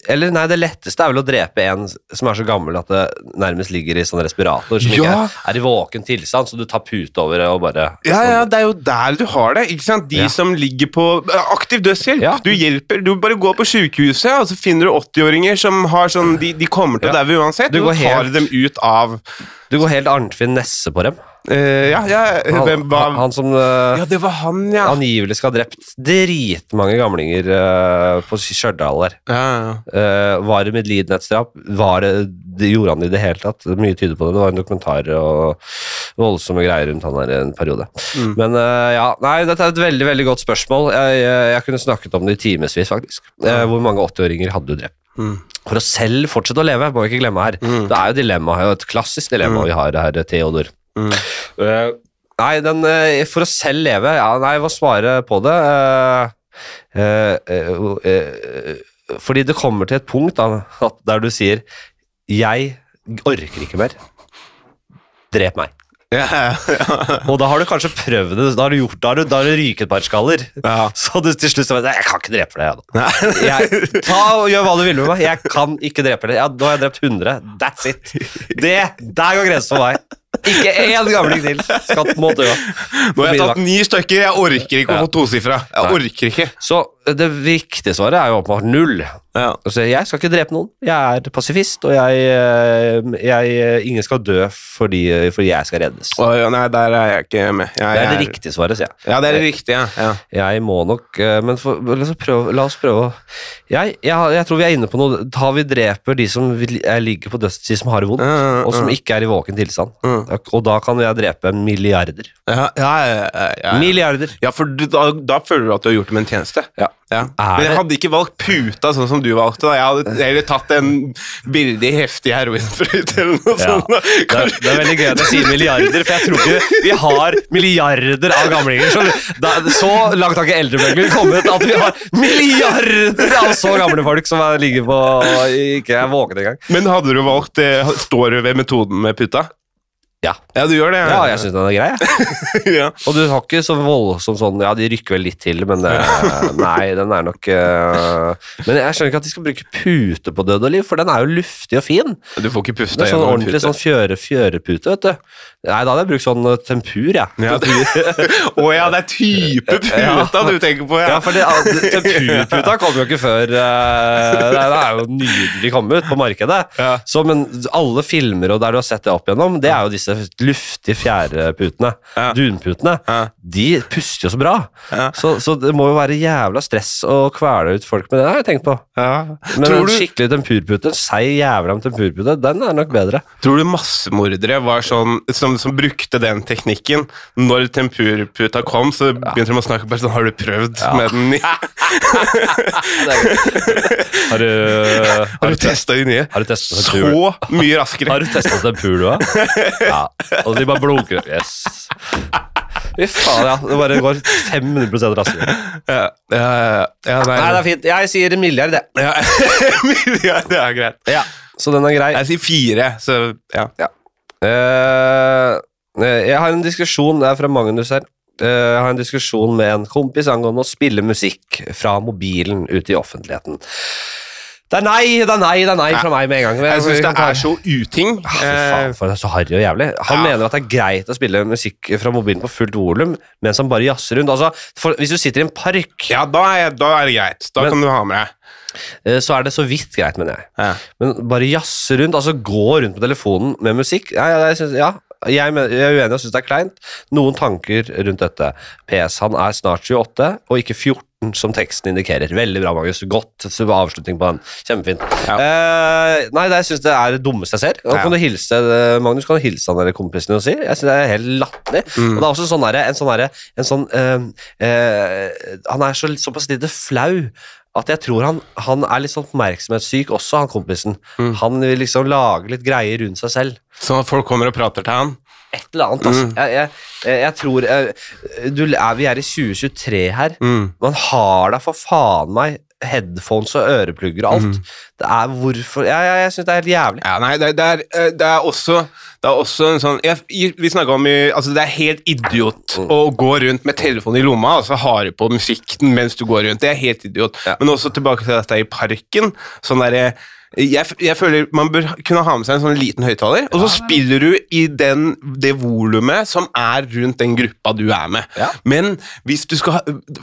Eller nei, det letteste er vel å drepe en som er så gammel at det nærmest ligger i sånn respirator, som ikke
Ja.
er, er i våken tilstand, så du tar pute over det og bare
Ja, ja, det er jo der du har det. ikke sant? De
Ja.
som ligger på uh, aktiv dødshjelp.
Ja.
Du hjelper, du bare går på sykehuset, og så finner du 80-åringer som har sånn De, de kommer til å daue uansett.
Du
Du tar
helt-
dem ut av
Du går helt Arnfinn Nesse på dem.
Eh, Ja, ja
Han,
hvem hva,
han, som uh,
Ja, det var han, ja.
angivelig skal ha drept dritmange gamlinger uh, på Stjørdal der.
ja, ja.
Var det medlidenhetsdrap? Var det, det Gjorde han det i det hele tatt? Mye tyder på det. Det var en dokumentar og voldsomme greier rundt han der i en periode.
Mm.
Men ja, nei, dette er et veldig veldig godt spørsmål. Jeg, jeg, jeg kunne snakket om det i timevis, faktisk. Hvor mange 80-åringer hadde du drept?
Mm.
For å selv fortsette å leve, må vi ikke glemme her.
Mm.
Det er jo dilemma, et klassisk dilemma vi har her, Theodor.
Mm.
Eh, nei, den, eh, for å selv leve Ja, nei, hva svare på det? Eh, fordi det kommer til et punkt da, at der du sier 'jeg orker ikke mer'. Drep meg.
Ja, ja.
Og da har du kanskje prøvd det, da har du gjort da har du, da har du ryket et par skaller.
Ja.
Så du til slutt sier jeg, jeg kan ikke drepe deg. jeg, ta og Gjør hva du vil med meg. Jeg kan ikke drepe deg. Ja, nå har jeg drept 100. That's it. Det, Der går grensen for meg. Ikke én gamling til Skatt må dø.
Nå har jeg tatt ni stykker, jeg orker ikke å få tosifra. Jeg orker ikke.
Så det viktige svaret er jo åpenbart null.
Ja.
Altså, jeg skal ikke drepe noen. Jeg er pasifist, og jeg, eh, jeg Ingen skal dø fordi, fordi jeg skal reddes.
Oh, ja, nei, der er jeg ikke med. Jeg,
Det er det riktige svaret, sier jeg.
Ja, det er det riktige. Ja.
Jeg må nok eh, Men for, la, oss prøve, la oss prøve jeg, jeg, tror vi er inne på noe Da vi dreper de som er- ligger på dødsstid, som har det vondt,
Ja,
og som ikke er i våken tilstand.
Mm.
Og da kan jeg drepe milliarder.
Ja, ja, ja, ja, ja.
Milliarder!
ja for da, da føler du at du har gjort dem en tjeneste.
Ja.
Ja. Men jeg hadde ikke valgt puta sånn som du valgte. da Jeg hadde heller tatt en billig, heftig heroinsprøyte eller noe
Ja.
sånt.
Det er, det er veldig gøy at du sier milliarder, for jeg tror ikke vi har milliarder av gamlinger. Så, da, så langt har ikke eldrebølgen kommet at vi har milliarder av så gamle folk som er- ligger på ikke er våkne engang.
Men hadde du valgt eh, Står du ved metoden med puta?
Ja.
Ja, du gjør det?
Ja, jeg syns den er grei.
ja.
Og du har ikke så voldsomt sånn Ja, de rykker vel litt til, men det, nei, den er nok uh, Men jeg skjønner ikke at de skal bruke pute på død og liv, for den er jo luftig og fin.
Du får ikke
Det
pusta
er sånn ordentlig sånn fjøre, fjørepute, vet du. Nei, da hadde jeg brukt sånn eh, tempur, jeg.
Ja, Å ja, det er type puta du tenker på,
Ja,
ja.
for det, tempurputa kom jo ikke før uh, Det er jo nydelig kommet ut på markedet.
Ja.
Så, men alle filmer og der du har sett det opp igjennom, det er jo disse luftige fjæreputene.
Ja.
Dunputene.
Ja.
De puster jo så bra.
Ja.
Så, så det må jo være jævla stress å kvele ut folk med det, har jeg tenkt på.
Ja.
Men
Tror,
en
du,
skikkelig tempurpute, en seig jævla tempurpute, den er nok bedre.
tror du massemordere var sånn som, som brukte den teknikken? Når tempurputa kom, så begynte de å snakke bare sånn Har du prøvd med den?
Har du,
Har du testa de nye?
du?
Så mye raskere.
Har du tempur, du, da? Ja. Og de bare blunker. Yes. Fy faen, ja. Det bare går 500 raskere.
Ja, ja, ja, ja, nei,
Nei, det er fint. Jeg sier milliard, det.
ja. milliard, det er greit.
Ja. Så den er grei.
Jeg sier fire, så ja.
Eh, jeg har en diskusjon, det er fra Magnus her. Eh, jeg har en diskusjon med en kompis angående å spille musikk fra mobilen ute i offentligheten. Det er nei, det er nei, det er nei fra meg med en gang.
Jeg syns det er så uting.
Ah, for faen, for det er så harry og jævlig. Han
Ja.
mener at det er greit å spille musikk fra mobilen på fullt volum mens han bare jazzer rundt. Altså, for, hvis du sitter i en park,
Ja, da er, da er det greit. Da
Men-
kan du ha med deg.
eh, så er det så vidt greit, mener jeg.
Ja.
Men bare jazze rundt, altså gå rundt på telefonen med musikk Ja, ja, jeg, synes, ja. Jeg er uenig og syns det er kleint. Noen tanker rundt dette. PS, han er snart 28 og ikke 14, som teksten indikerer. Veldig bra, Magnus. Godt avslutning på den. Kjempefint.
Ja.
Eh, nei, det syns det er det dummeste jeg ser.
Ja.
kan du hilse, eh, Magnus, kan du hilse han eller kompisen din og si? Jeg synes det er helt latterlig.
Mm.
Og det er også sånn der, en sånn derre en sånn, eh, eh, Han er så, såpass lite flau at jeg tror han, han er litt sånn oppmerksomhetssyk også, han kompisen.
Mm.
Han vil liksom lage litt greier rundt seg selv.
Sånn at folk kommer og prater til han.
Et eller annet, altså.
Mm.
Jeg, jeg, jeg, tror jeg, du, er, Vi er i 2023 her.
Mm.
Man har da for faen meg headphones og øreplugger og alt. Det er hvorfor Jeg, jeg, jeg syns det er helt jævlig.
Ja, nei, det, det, er, eh, det er også det er også en sånn Vi snakka om altså Det er helt idiot
Mm.
å gå rundt med telefonen i lomma og så har du på musikken mens du går rundt. Det er helt idiot.
Ja.
Men også tilbake til dette i parken. Sånn derre jeg, jeg føler Man bør kunne ha med seg en sånn liten høyttaler, og så spiller du i den, det volumet som er rundt den gruppa du er med.
Ja.
Men hvis du skal ha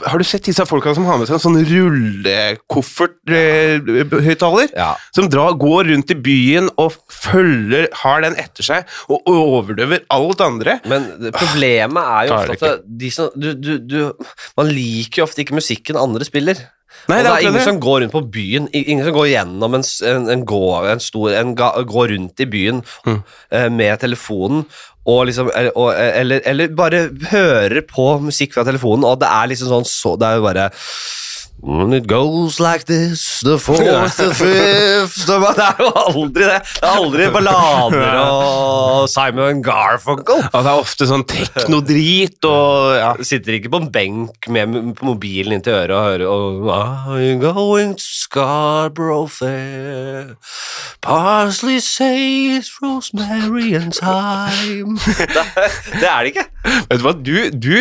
Har du sett disse folka som har med seg en sånn rullekofferthøyttaler?
Ja.
Som drar, går rundt i byen og følger, har den etter seg og overdøver alt andre.
Men problemet er jo ofte at de som, du, du, du, Man liker jo ofte ikke musikken andre spiller.
Nei,
det
det er
ingen
det.
som går rundt på byen Ingen som går gjennom en, en, en, gå, en stor en ga, Går rundt i byen
Mm.
eh, med telefonen og liksom, eller, og, eller, eller bare hører på musikk fra telefonen, og det er liksom sånn så, Det er jo bare And it goes like this, the fourth, the fifth Det er jo aldri det. Det er aldri ballader og Simon Garfunkel.
Ja, det er ofte sånn teknodrit og ja.
Sitter ikke på en benk med mobilen inntil øret og hører og, I'm going to Scarborough Fair Parsley says rosemary and thyme det, er det ikke.
Vet du hva, du, du,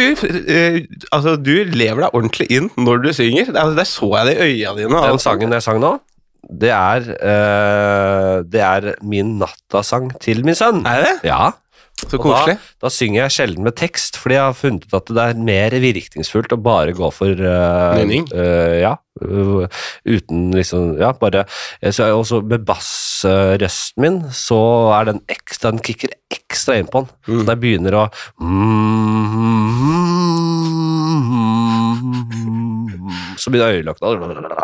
eh, altså, du lever deg ordentlig inn når du synger. Det, altså, der så jeg det i øya dine.
Den
altså.
sangen jeg sang nå, det er, uh, det er min nattasang til min sønn.
Er det?
Ja,
Så koselig.
Da, da synger jeg sjelden med tekst, fordi jeg har funnet ut at det er mer virkningsfullt å bare gå for uh,
Nynning?
ja. øh, uten liksom Ja, bare Og Så med bassrøsten min, så er den ekstra Den kicker ekstra inn på den.
Mm.
Så når jeg begynner å Så begynner øyelokkene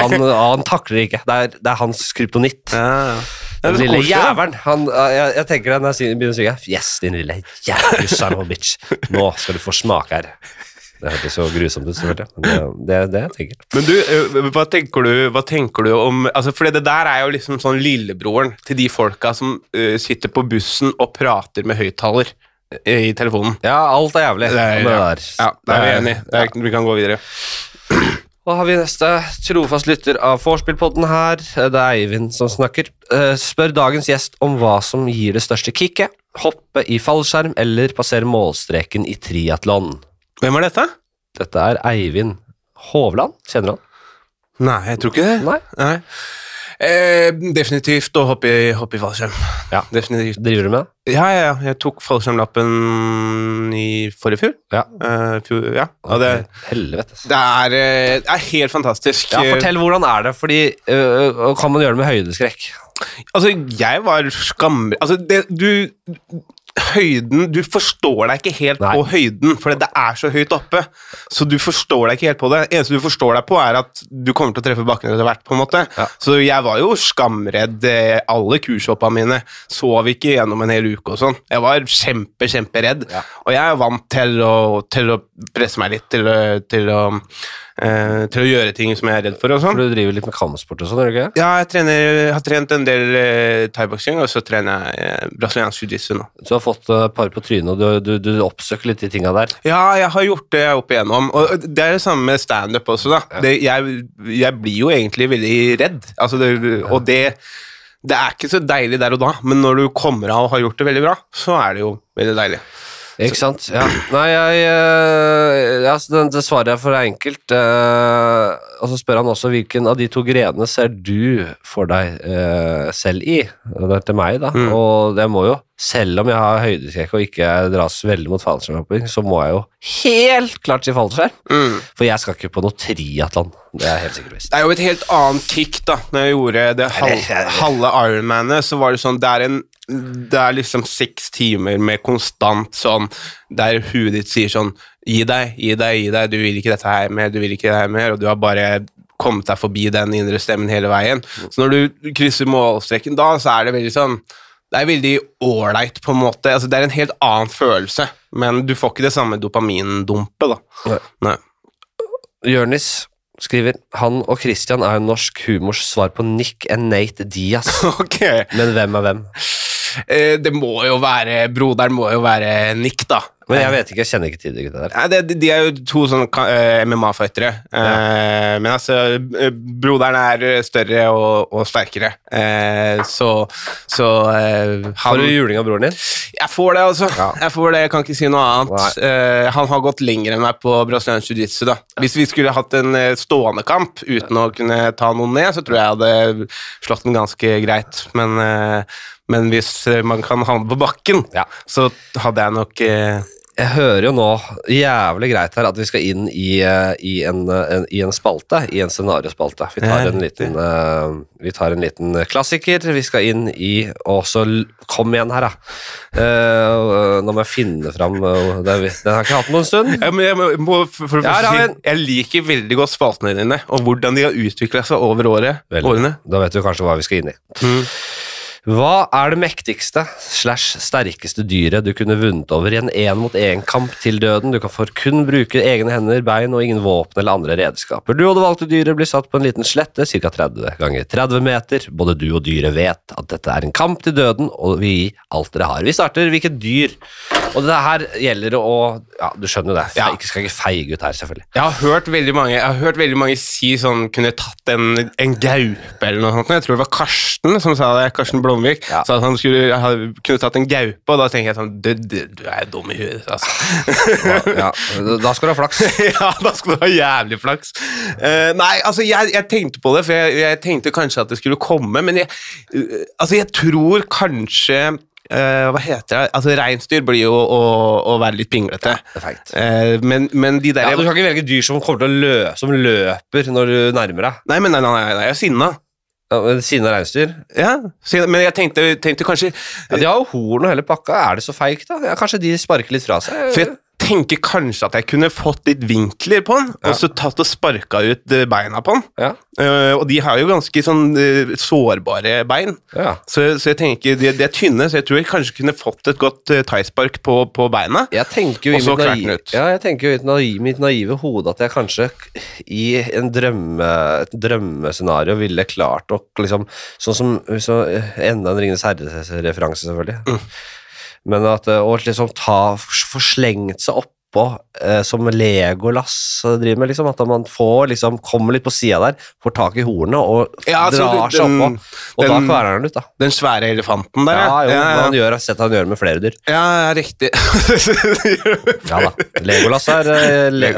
han, han takler ikke. Det er, det er hans kryptonitt.
Ja. Det
Den lille jævelen. Han, jeg, jeg tenker det når jeg begynner å synge Yes, din lille jævel, son bitch. Nå skal du få smake her. Det hørtes så grusomt ut, selvfølgelig. Det, det er det jeg tenker.
Men du, eh, hva tenker du, hva tenker du om altså For det der er jo liksom sånn lillebroren til de folka som uh, sitter på bussen og prater med høyttaler eh, i telefonen.
Ja, alt er jævlig.
Det er-
det
ja.
der.
Ja, da er vi enige. Det er, vi kan gå videre.
Da har vi neste trofast lytter av vorspiel-podden her. Det er Eivind som snakker. Eh, Spør dagens gjest om hva som gir det største kicket. Hoppe i fallskjerm eller passere målstreken i triatlon.
Hvem er dette?
Dette er Eivind Hovland. Kjenner du han?
Nei, jeg tror ikke det.
Nei?
Nei. Eh, definitivt å hoppe i, hoppe i fallskjerm.
Ja.
Definitivt.
Driver du med det?
Ja, ja, ja. Jeg tok fallskjermlappen i forrige fjor.
Ja.
Uh, fjor ja. Og det,
Helvete.
det, er, eh, det er helt fantastisk.
Ja, fortell hvordan er det, fordi uh, kan man gjøre det med høydeskrekk?
Altså, jeg var skammer... Altså, det, du Høyden Du forstår deg ikke helt
Nei.
på høyden, for det er så høyt oppe. Så du forstår deg ikke helt på det. eneste du forstår deg på, er at du kommer til å treffe bakken etter hvert. på en måte.
Ja.
Så jeg var jo skamredd. eh, Alle kurshoppene mine sov ikke gjennom en hel uke og sånn. Jeg var kjempe, kjemperedd.
Ja.
Og jeg er vant til å, til å presse meg litt, til å, til å, eh, til å gjøre ting som jeg er redd for og sånn.
For du driver litt med kampsport og sånn, gjør du ikke?
Ja, jeg, trener, har trent en del eh, thaiboksing, og så trener jeg eh, brasiliansk jiu-jitsu nå.
Du har fått et par på trynet, og du, du, du oppsøker litt de tinga der.
Ja, jeg har gjort det opp igjennom, og det er det samme med standup også, da. Det, jeg, jeg blir jo egentlig veldig redd, altså det, og det det er ikke så deilig der og da, men når du kommer av og har gjort det veldig bra, så er det jo veldig deilig.
Ikke sant? Ja. Nei, jeg øh, altså, det, det svaret jeg for er enkelt. øh, og så spør han også hvilken av de to grenene ser du for deg eh, selv i? Det er til meg, da.
Mm.
Og det må jo, selv om jeg har høydeskrekk og ikke dras veldig mot fallskjermhopping, så må jeg jo helt klart si fallskjerm.
Mm.
For jeg skal ikke på noe triatlon. Det er jeg helt sikkert visst.
Det er jo et helt annet kick, da. Når jeg gjorde det halve, halve Ironmanet, så var det sånn Det er en det er liksom seks timer med konstant sånn Der huet ditt sier sånn Gi deg, gi deg, gi deg. Du vil ikke dette her mer, du vil ikke det her mer, og du har bare kommet deg forbi den indre stemmen hele veien. Så når du krysser målstreken da, så er det veldig sånn Det er veldig ålreit, på en måte. Altså, det er en helt annen følelse, men du får ikke det samme dopamindumpet, da.
Nei.
Nei.
Jørnis skriver Han og Christian er jo norsk humors svar på Nick and Nate Diaz.
okay.
Men hvem er hvem?
Eh, det må jo være Broderen må jo være Nick, da.
Men jeg vet ikke, jeg kjenner ikke til de gutta der.
Nei, det, de- er jo to sånne eh, MMA-fightere. Eh, men altså, broderen er større og, og sterkere. Eh, så så eh,
Får du juling av broren din?
Jeg får det, altså.
Ja.
Jeg får det, jeg kan ikke si noe annet. Eh, han har gått lenger enn meg på brasiliansk jiu-jitsu. da. Hvis vi skulle hatt en stående kamp uten å kunne ta noen ned, så tror jeg jeg hadde slått den ganske greit. Men, men hvis eh, man kan havne på bakken,
Ja.
så hadde jeg nok eh,
Jeg hører jo nå jævlig greit her at vi skal inn i, eh, i, en, en, i en spalte, i en scenariospalte. Vi tar en liten, uh, vi tar en liten klassiker. Vi skal inn i Og så kom igjen her, da. Uh, nå må jeg finne fram uh, det, Den har jeg ikke hatt på en stund.
Ja, jeg må, må for, for,
Ja,
si, jeg liker veldig godt spaltene dine, og hvordan de har utvikla seg over året, årene.
Da vet du kanskje hva vi skal inn i.
Mm.
Hva er det mektigste slash sterkeste dyret du kunne vunnet over i en én-mot-én-kamp til døden? Du kan for kun bruke egne hender, bein og ingen våpen eller andre redskaper. Du og det valgte dyret blir satt på en liten slette, ca. 30 ganger 30 meter. Både du og dyret vet at dette er en kamp til døden, og vi gir alt dere har. Vi starter hvilket dyr. Og det her gjelder å Ja, du skjønner jo det.
Ja.
Jeg skal ikke feige ut her, selvfølgelig.
Jeg har hørt veldig mange Jeg har hørt veldig mange si sånn Kunne tatt en, en gaupe eller noe sånt. Jeg tror det var Karsten som sa det. Karsten Blomvik.
Ja.
Sa at han skulle, kunne tatt en gaupe, og da tenker jeg sånn Du, du, du er dum i huet, altså.
Ja, da skal du ha flaks.
ja, da skal du ha jævlig flaks. Uh, nei, altså, jeg, jeg tenkte på det, for jeg, jeg tenkte kanskje at det skulle komme, men jeg, uh, altså, jeg tror kanskje eh, Hva heter det? Altså, Reinsdyr blir jo å, å være litt pinglete.
Feigt.
Eh, men, men de der
Ja, du kan ikke velge dyr som kommer til å lø som løper når du nærmer deg.
Nei, men nei, nei, nei, jeg er sinna.
Ja, Sinna reinsdyr.
Ja, men jeg tenkte, tenkte kanskje
Ja, de har jo horn og hele pakka. Er det så feigt, da? Ja, kanskje de sparker litt fra seg?
For jeg tenker kanskje at jeg kunne fått litt vinkler på den,
Ja.
og så tatt og sparka ut eh, beina på den.
Ja.
Uh, og de har jo ganske sånn uh, sårbare bein,
ja.
så, så jeg tenker de, de er tynne, så jeg tror jeg kanskje kunne fått et godt uh, thaispark på, på beina. Og så kvert den ut.
ja, jeg tenker jo i naive, mitt naive hode at jeg kanskje i en drømme, et drømmescenario ville klart å liksom Sånn som så, Enda en Ringenes herre-referanse, selvfølgelig.
Mm.
Men at eh, å liksom ta Få slengt seg oppå eh, som Legolas driver med, liksom. At man får liksom kommer litt på sida der, får tak i hornet og
Ja, altså,
drar seg
den-
oppå. Og da
den-
kverner han ut, da.
Den svære elefanten der,
Ja, jo,
ja.
Han gjør, sett han gjør med flere dyr.
ja, ja riktig.
Ja da. Legolas er eh, le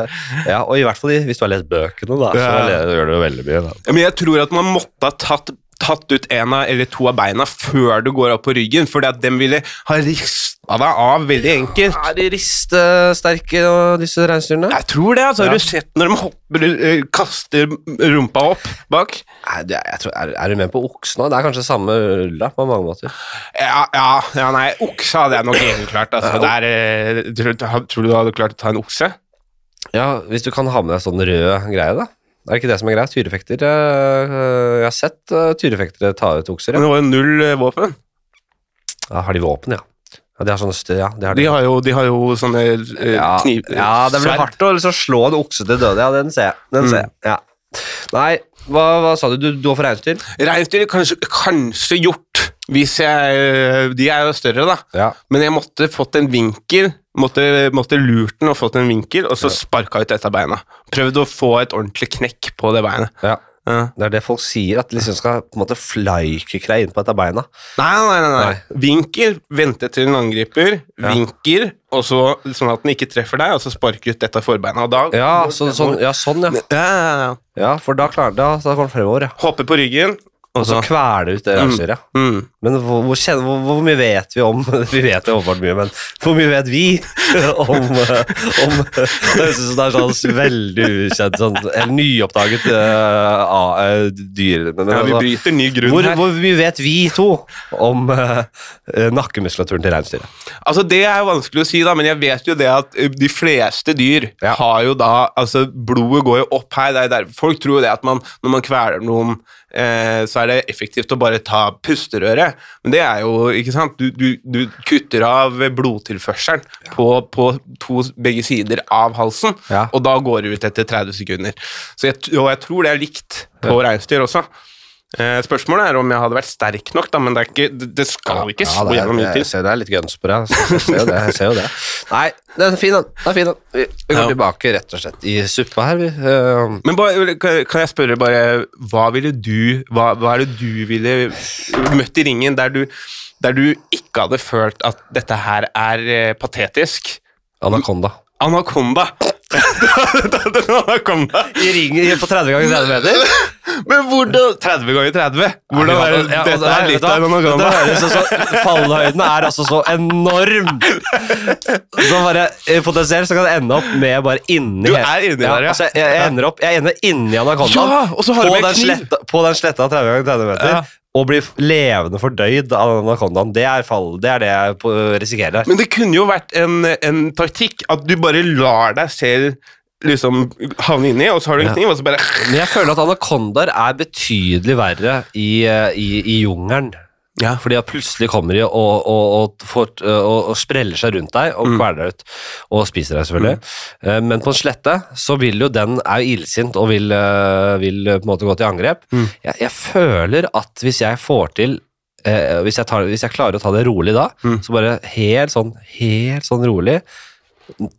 Ja, og i hvert fall hvis du har lest bøkene, da, så
Ja.
gjør det jo veldig mye. Da.
Men jeg tror at man måtte ha tatt, tatt ut en av, eller to av beina før du går opp på ryggen, fordi at dem ville ha rista deg av veldig enkelt.
Er de ristesterke, disse reinsdyrene?
Jeg tror det. altså.
Ja.
Har du sett når de hopper, eh, kaster rumpa opp bak?
Nei, jeg tror, er, er du med på òg? Det er kanskje samme ulla på mange måter.
Ja, ja, ja nei, okse hadde jeg nok egentlig klart. Altså. Det er, eh, tror, tror du du hadde klart å ta en okse?
Ja, Hvis du kan ha med deg sånn rød greie, da. Er det ikke det som er greia? Tyrefekter eh, Jeg har sett uh, tyrefektere ta ut okser.
Men det var jo null eh, våpen.
Ja, har de våpen, ja? Ja, De har sånne stø, ja, de har
De har jo, de har jo sånne eh,
ja,
kniv...
ja, det blir hardt å liksom slå en okse til døde. Ja, den ser jeg. Den
Mm.
ser jeg. Ja. Nei, hva, hva sa du? Du, du var for reinsdyr?
Reinsdyr kanskje, kanskje gjort, hvis jeg eh, De er jo større, da.
Ja.
Men jeg måtte fått en vinkel, måtte, måtte lurt den og fått en vinkel, og så sparka ut et av beina. Prøvd å få et ordentlig knekk på det beinet.
ja.
Ja.
Det er det folk sier, at de liksom skal på en måte flykikke deg inn på et av beina.
Nei, nei, nei, nei. Vinkel, vente til den angriper,
Ja.
vinkel, og så, sånn at den ikke treffer deg, og så sparke ut dette forbeina. Og da
Ja, så, sånn, ja, sånn, ja.
ja, ja, ja.
ja for da klarer da, da kommer den fremover, ja.
Hoppe på ryggen, og
så
så
kveler ut det reinsdyret.
mm.
Men hvor, hvor, hvor, hvor mye vet vi om Vi vet jo åpenbart mye, men hvor mye vet vi om, om Det høres ut som det er sånn veldig ukjent, sånn, eller nyoppdaget uh, uh, dyr. Men,
Ja, vi
altså,
bryter ny grunn her.
hvor mye vet vi to om eh, nakkemuskulaturen til reinsdyret?
Altså Det er jo vanskelig å si, da, men jeg vet jo det at de fleste dyr
Ja.
har jo da Altså, blodet går jo opp her. Det er der. Folk tror jo det at man, når man kveler noen, så er det effektivt å bare ta pusterøret. Men det er jo ikke sant Du, du, du kutter av blodtilførselen på, på to, begge sider av halsen,
Ja.
og da går det ut etter 30 sekunder. Så jeg, og jeg tror det er likt på reinsdyr også. Eh, spørsmålet er om jeg hadde vært sterk nok, da, men det, er ikke, det, skal ja, ikke
det er,
gjennom mye
jeg ser det er litt guns på deg. Jeg ser jo det. Jeg ser jo det. Nei, det er fin, den. Vi, vi går
Ja.
tilbake rett og slett i suppa her. Vi, eh,
Men bare, kan kan jeg spørre bare, hva ville du Hva, hva er det du ville møtt i ringen der du, der du ikke hadde følt at dette her er eh, patetisk?
Anakonda.
Anakonda!
I ringen på 30 ganger 30 meter?
Men hvordan 30 ganger 30? Hvordan er det,
Ja,
dette er litt av en anakonda.
Fallhøyden er altså så enorm! Så bare eh, Potensielt så kan det ende opp med bare inni
Du er inni der, ja.
Altså, jeg, jeg ender opp Jeg ender inni anakondaen.
Ja,
på, på den sletta 30 ganger 30 meter.
Ja.
Og bli levende fordøyd av anakondaen. Det er, fall, det, er det jeg risikerer risikerer.
Men det kunne jo vært en, en taktikk at du bare lar deg selv liksom havne inni, og så har du en kniv, og så bare
Men jeg føler at anakondaer er betydelig verre i, eh, i, i jungelen.
Ja.
Fordi at plutselig kommer de og, og, og, får, og, og spreller seg rundt deg og
Mm.
kveler deg ut. Og spiser deg, selvfølgelig. Mm. Men på en slette så vil jo den er illsint og vil, eh, vil eh, på en måte gå til angrep.
Mm.
Jeg, jeg føler at hvis jeg får til eh, hvis, jeg tar, hvis jeg klarer å ta det rolig da,
Mm.
så bare helt sånn, helt sånn rolig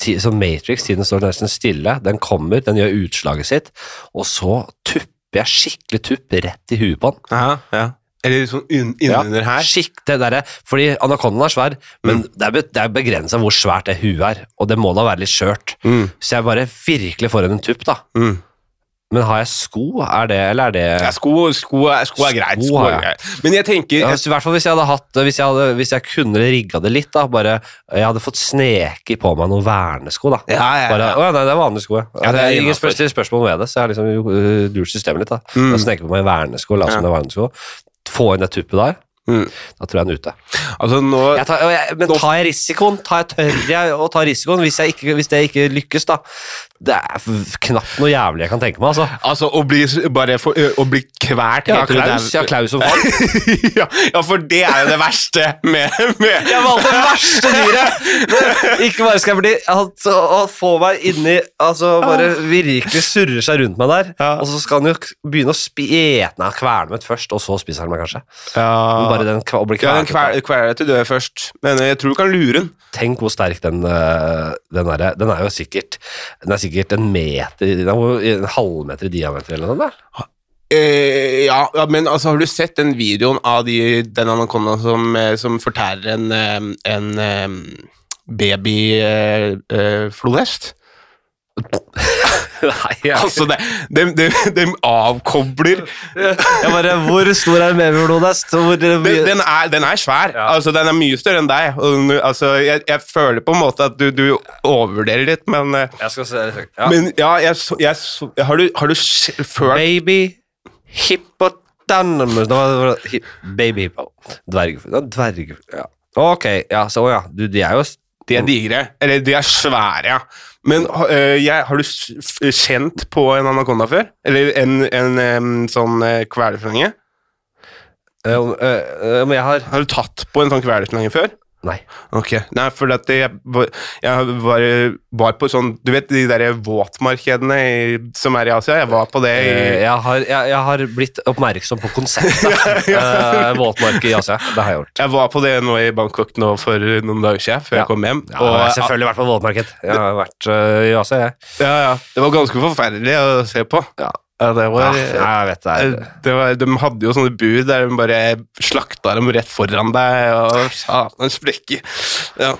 Så Matrix, tiden står nesten stille. Den kommer, den gjør utslaget sitt, og så tupper jeg skikkelig tupp rett i huet på den.
Ja, ja. Eller sånn innunder
Ja,
her.
Skikk, det der, fordi anakondaen er svær, men det er, det er begrensa hvor svært det huet er, og det må da være litt skjørt.
Mm,
Så jeg bare virkelig får en tupp, da.
mm.
Men har jeg sko, er det, eller er det
Ja, sko, sko, er, sko er greit.
Sko
er greit. Men jeg tenker
ja, I hvert fall hvis jeg hadde hatt Hvis jeg, hadde, hvis jeg kunne rigga det litt, da. Bare Jeg hadde fått sneke på meg noen vernesko, da.
Ja, ja,
Bare,
ja.
Å ja, nei, det er vanlige sko. Ja.
Ja, det er
ingen
innenfor.
spørsmål ved det, så jeg har liksom uh, lurt systemet litt. da
Mm.
Jeg sneker på meg vernesko, la som
Ja.
det er vernesko. Få inn det tuppet der,
Mm.
Da tror jeg han er ute.
Altså nå
Jeg tar, jeg, men tar jeg risikoen? Tar jeg, tør jeg å ta risikoen hvis, ikke, hvis det ikke lykkes, da? Det er knapt noe jævlig jeg kan tenke meg, altså.
Altså, å bli, for, å bli kvært
Ja, Klaus, ja, Klaus som far.
ja, ja, for det er jo det verste med, med
Jeg valgte det verste dyret! Ikke bare skal jeg bli altså, å få meg inni Altså bare virkelig surre seg rundt meg der.
Ja.
Og så skal han jo begynne å spete Nei, kvele meg først, og så spiser han meg kanskje. Ja. bare den kva- å bli
Ja, den kvel- kveler deg til død først. Men jeg tror du kan lure den.
Tenk hvor sterk den eh, Den, er, den er jo sikkert Den er sikkert en meter Den er en halvmeter i diameter eller noe sånt. da.
Eh, ja, ja, men altså, har du sett den videoen av de, den anakondaen som, eh, som fortærer en, eh, en babyflodhest?
Nei, jeg,
altså, de, de, de, de avkobler
jeg bare Hvor stor er en babyflodhest?
Den, den, er, den er svær.
Ja.
Altså, den er mye større enn deg. Altså, jeg, jeg føler på en måte at du, du overvurderer litt, men eh,
Jeg skal se det. ja.
Men ja, jeg, har du, har du følt
Baby hippopotamus Det var, det var hi, Baby hippo. Dvergfugl. ja, Dverg... Ja. Ok, ja, så ja. Du, de er jo
De er digre. Eller de er svære, ja. Men øh, jeg, har du kjent på en anakonda før? Eller en, en, em, sånn uh, kvelerflange?
uh, eh, eh, jeg har
Har du tatt på en sånn kvelerflange før?
Nei.
Ok, Nei, for at jeg, jeg var, var på sånn Du vet de der våtmarkedene i, som er i Asia? Jeg var på det i
Eh, Jeg har, jeg, jeg har blitt oppmerksom på konseptet. ja. Våtmark i Asia. Det har jeg gjort.
Jeg var på det nå i Bangkok nå for noen dager siden, før
Ja.
jeg kom hjem.
Ja, jeg har selvfølgelig vært på våtmarked. Jeg har vært uh, i Asia, jeg.
ja, ja, det var ganske forferdelig å se på.
Ja.
Det
Ja, jeg vet det.
Det var, de hadde jo sånne bur der de bare slakta dem rett foran deg, og satan sprekker. Ja.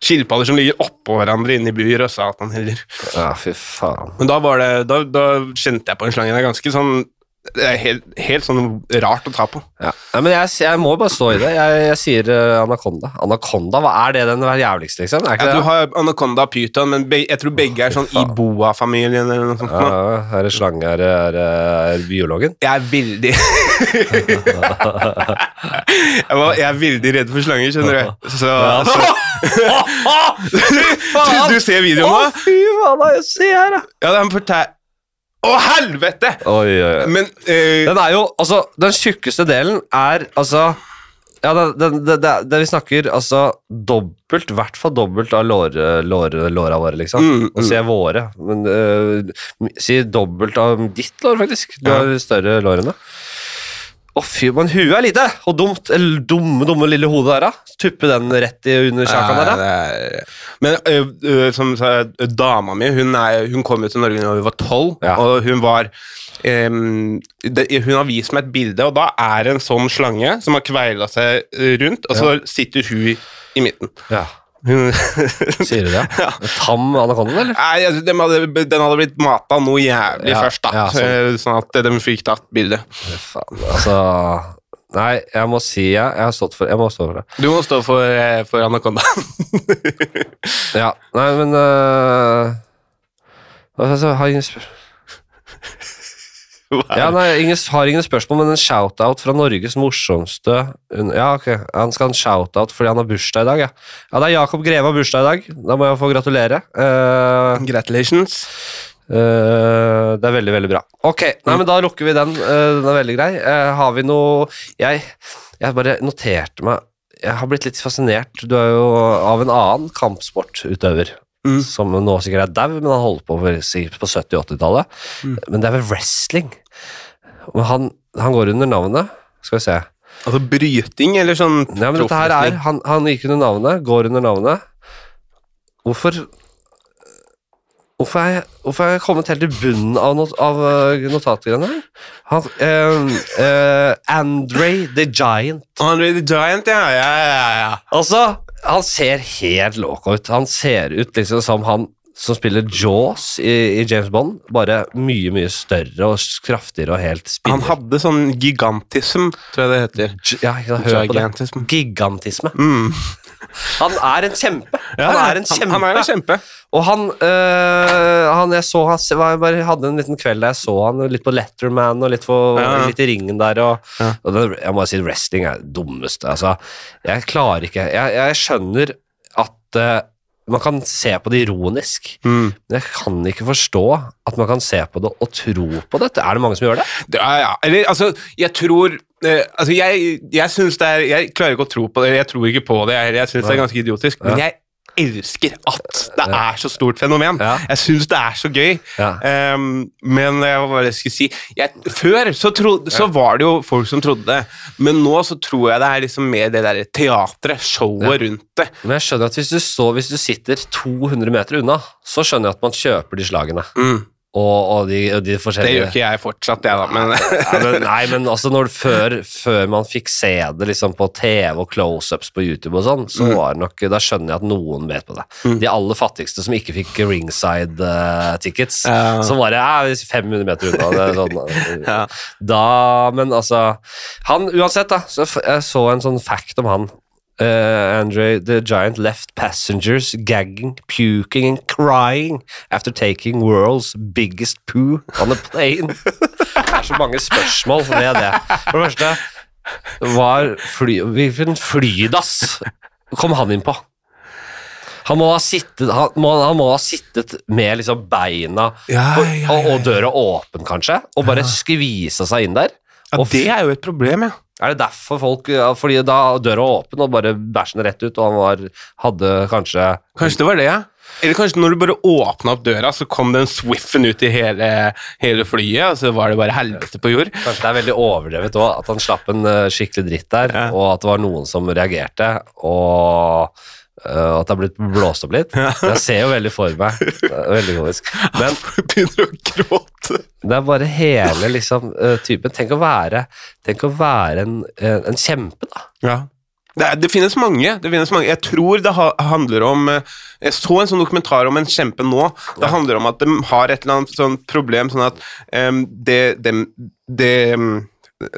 Skilpadder som ligger oppå hverandre inne i bur, og satan heller.
ja, fy faen.
Men da, var det, da, da kjente jeg på en slange. Det er ganske sånn Det er helt, helt sånn rart å ta på.
Ja. Nei, men jeg, jeg må bare stå i det. Jeg, jeg sier uh, anakonda. Anakonda, hva er det den jævligste, liksom? Er
Ja, du har anakonda og pyton, men be, jeg tror begge er sånn
Fy faen.
Iboa-familien eller noe sånt. Ja,
Ja, er det slange? Er det, er det er biologen?
Jeg er veldig jeg, var, jeg er veldig redd for slanger, skjønner du. Så, så du, du ser videoen nå?
fy faen, jeg se her, da!
Ja, den fortell... Å, helvete!
Oi, oi, oi.
Men eh,
Den er jo, altså, den tjukkeste delen er, altså ja, det, det, det, det, vi snakker, altså dobbelt, i hvert fall dobbelt av låre, låre, låra våre, liksom.
Mm,
Nå sier jeg våre, men uh, si dobbelt av ditt lår, faktisk. Du
Ja.
har større lår enn det. Å fy, men huet er lite, og dumt, eller dumme, dumme lille hodet der, da. Tuppe den rett i under kjakan der, da.
Det er- Men ø, ø, som sa, dama mi, hun, er, hun kom jo til Norge da hun var tolv,
Ja.
og hun var ehm, det, Hun har vist meg et bilde, og da er det en sånn slange som har kveila seg rundt, og så sitter hun i, i midten.
Ja. Sier du det?
Ja.
Tam anakonda, eller?
Nei, den, hadde, den hadde blitt mata noe jævlig
Ja,
først, da.
ja, sånn.
Eh, sånn at de fikk tatt bildet.
Altså Nei, jeg må si jeg, jeg har stått for Jeg må stå for det.
Du må stå for, eh, for anakonda.
Ja, nei, men uh, altså, har
jeg
ja, nei, ingen, har ingen spørsmål, men en shout-out fra Norges morsomste Ja, ok, han skal ha en shout-out fordi han har bursdag i dag, ja. Ja, det er Jakob Greve har bursdag i dag. Da må jeg få gratulere. Uh,
Congratulations.
Uh, det er veldig, veldig bra. Ok, nei, men da lukker vi den. Uh, den er veldig grei. Eh, har vi noe Jeg, jeg bare noterte meg Jeg har blitt litt fascinert. Du er jo av en annen kampsportutøver.
Mm.
Som nå sikkert er dau, men han holdt på for- sikkert på 70- og 80-tallet.
Mm.
Men det er vel wrestling. Han, han går under navnet Skal vi se.
Altså bryting, eller sånn
Ja, men dette her er, han, han gikk under navnet, går under navnet. Hvorfor Hvorfor er, jeg, hvorfor er jeg kommet helt til bunnen av, not, av uh, notatgreiene her? Han, eh, eh, Andre the Giant.
Andre the Giant, ja. ja, ja, ja.
Altså, han ser helt loco ut. Han ser ut liksom som han som spiller Jaws i, i James Bond, bare mye, mye større og kraftigere og helt
Han hadde sånn gigantism, tror jeg det heter.
G Ja, hør på det. Gigantisme.
Mm.
Han er en kjempe.
Ja,
Han er en kjempe.
Han, han er en kjempe.
Og han, øh, han Jeg så han jeg bare hadde en liten kveld der jeg så han litt på Letterman og litt, på,
Ja.
litt i ringen der. Og,
Ja.
og det, jeg må si wrestling er det dummeste. Altså, jeg klarer ikke Jeg, jeg skjønner at øh, man kan se på det ironisk,
Mm.
men jeg kan ikke forstå at man kan se på det og tro på dette. Er det mange som gjør det?
Det er, ja. Eller, altså, jeg tror eh, Altså, jeg, jeg synes det er Jeg klarer ikke å tro på det. Jeg tror ikke på det, jeg, jeg syns det er ganske idiotisk. Men jeg elsker at det er så stort fenomen.
Ja.
Jeg syns det er så gøy.
Ja.
Um, men jeg var bare skulle si jeg, Før så, tro, så var det jo folk som trodde det, men nå så tror jeg det er liksom mer det der teatret, showet rundt det.
Men jeg skjønner at hvis du, så, hvis du sitter 200 meter unna, så skjønner jeg at man kjøper de slagene.
Mm.
Og, og, de, og de
Det gjør ikke jeg fortsatt, jeg, da, men
ja, men, Nei, men altså når, før, før man fikk se det liksom på TV og close-ups på YouTube og sånn, så
Mm.
var det nok Da skjønner jeg at noen vet på det.
Mm.
De aller fattigste som ikke fikk ringside eh, tickets,
Ja.
så var ja, 500 meter unna. Det sånn, eh,
Ja.
Da Men altså Han uansett, da, så jeg så en sånn fact om han. Uh, Andre the Giant left passengers gagging, puking and crying after taking world's biggest poo on a plane. Det er så mange spørsmål ved det. For det første, var fly, hvilken flydass kom han inn på? Han må ha sittet, han må, han må ha sittet med liksom beina
Ja, ja, ja,
Og, og døra åpen, kanskje, og bare skvisa seg inn der.
Ja,
Og
det er jo et problem, ja.
Er det derfor folk Fordi da døra var åpen, og bare bæsjen rett ut, og han var, hadde kanskje
Kanskje det var det, ja. Eller kanskje når du bare åpna opp døra, så kom den swiffen ut i hele, hele flyet, og så var det bare helvete på jord.
Kanskje det er veldig overdrevet òg, at han slapp en eh, skikkelig dritt der,
Ja.
og at det var noen som reagerte, og at det har blitt blåst opp litt. Jeg ser jo veldig for meg. Veldig komisk. Men
Begynner å gråte.
det er bare hele liksom eh, typen Tenk å være, tenk å være en, en, en kjempe, da.
Ja. Det, er, det finnes mange. det finnes mange. Jeg tror det ha, handler om eh, Jeg så en sånn dokumentar om en kjempe nå. Det handler om at de har et eller annet sånn problem sånn at um, det, det, det,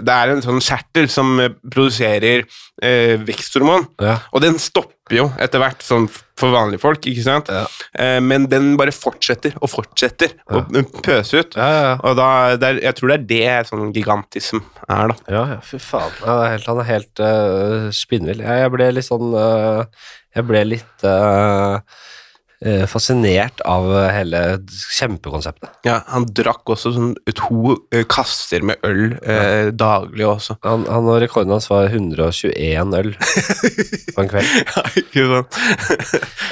det er en sånn kjertel som eh, produserer eh, veksthormon,
Ja.
og den stopper jo etter hvert sånn for vanlige folk, ikke sant?
Ja.
Eh, men den bare fortsetter og fortsetter å pøse ut.
Ja, ja, ja.
Og da, det er, jeg tror det er det sånn gigantism er, da.
Ja, ja, fy faen. Ja, helt, han er helt uh, spinnvill. Jeg, jeg ble litt sånn uh, Jeg ble litt uh, fascinert av hele kjempekonseptet.
Ja, han drakk også sånn to eh, kasser med øl eh, daglig også.
Han, han og Rekorden hans var 121 øl på en kveld.
Ja, ikke sant?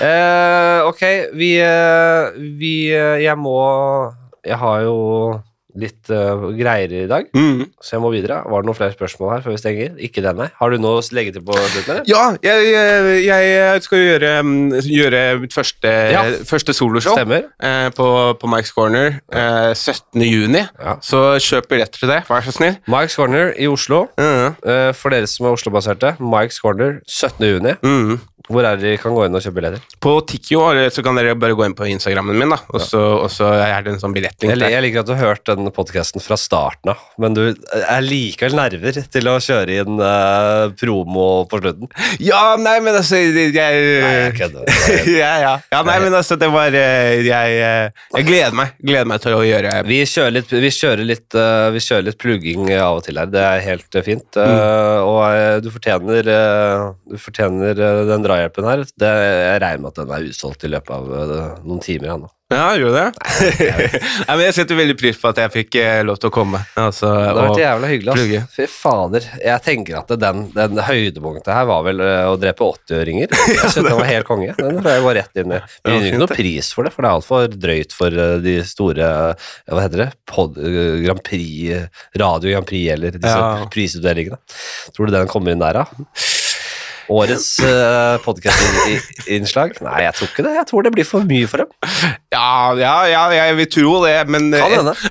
Eh, ok, vi, eh, vi eh, Jeg må Jeg har jo litt uh, greier i dag,
Mm.
så jeg må videre. Var det noen flere spørsmål her før vi stenger? Ikke den, nei. Har du noe å legge til på slutten.
Ja, jeg, jeg, jeg skal gjøre, mm, gjøre mitt første,
Ja.
første soloshow eh, på, på Mike's Corner eh, 17. juni.
Ja.
Så kjøp billett til det, vær så snill.
Mike's Corner i Oslo.
Mm.
Eh, For dere som er Oslo-baserte, Mike's Corner 17. juni.
Mm.
Hvor er det de kan gå inn og kjøpe billetter?
På Tikkio, eller så kan dere bare gå inn på Instagrammen min, da, og så, er det en sånn billettlink
Jeg, jeg liker at du har hørt den podkasten fra starten av, men du er likevel nerver til å kjøre inn uh, promo på slutten.
Ja, nei, men altså Jeg,
Nei, jeg kødder.
ja, ja. ja, nei, men altså, det var eh, Jeg, eh, jeg gleder meg Gleder meg til å gjøre
Vi kjører litt, vi kjører litt, uh, vi kjører litt plugging av og til her. Det er helt fint. fint. eh, Og du fortjener, du fortjener den drahjelpen her. Det, jeg regner med at den er utsolgt i løpet av eh, noen timer. Ja, nå.
Ja, gjorde du det? Nei, men Jeg setter veldig pris på at jeg fikk eh, lov til å komme. Altså,
Det har vært jævla hyggelig.
plugge.
Fy fader. Jeg tenker at den, den høydepunktet her var vel eh, å drepe 80-øringer. Jeg synes den var helt konge. Den tror jeg bare rett inn i. Vi gir ikke noe pris for det, for det er altfor drøyt for eh, de store Hva heter det? Pod, Grand Prix, Radio Grand Prix eller disse
Ja.
prisutdelingene. Tror du den kommer inn der, da? Årets uh, podkast-innslag? Nei, jeg tror ikke det. Jeg tror det blir for mye for dem.
ja, ja, ja, jeg vil tro det, men
det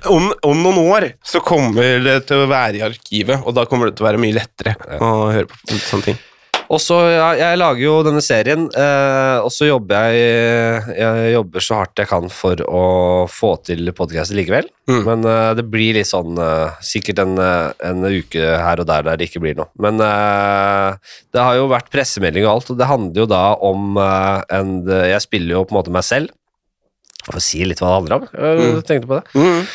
om, om noen år så kommer det til å være i arkivet, og da kommer det til å være mye lettere å høre på sånne ting.
Og så, jeg, Jeg lager jo denne serien, eh, og så jobber jeg Jeg jobber så hardt jeg kan for å få til podkast likevel.
Mm.
Men eh, det blir litt sånn eh, Sikkert en, eh, en uke her og der der det ikke blir noe. Men eh, det har jo vært pressemelding og alt, og det handler jo da om eh, en Jeg spiller jo på en måte meg selv. Jeg får si litt hva det handler om. Jeg
Mm.
tenkte på det.
Mm.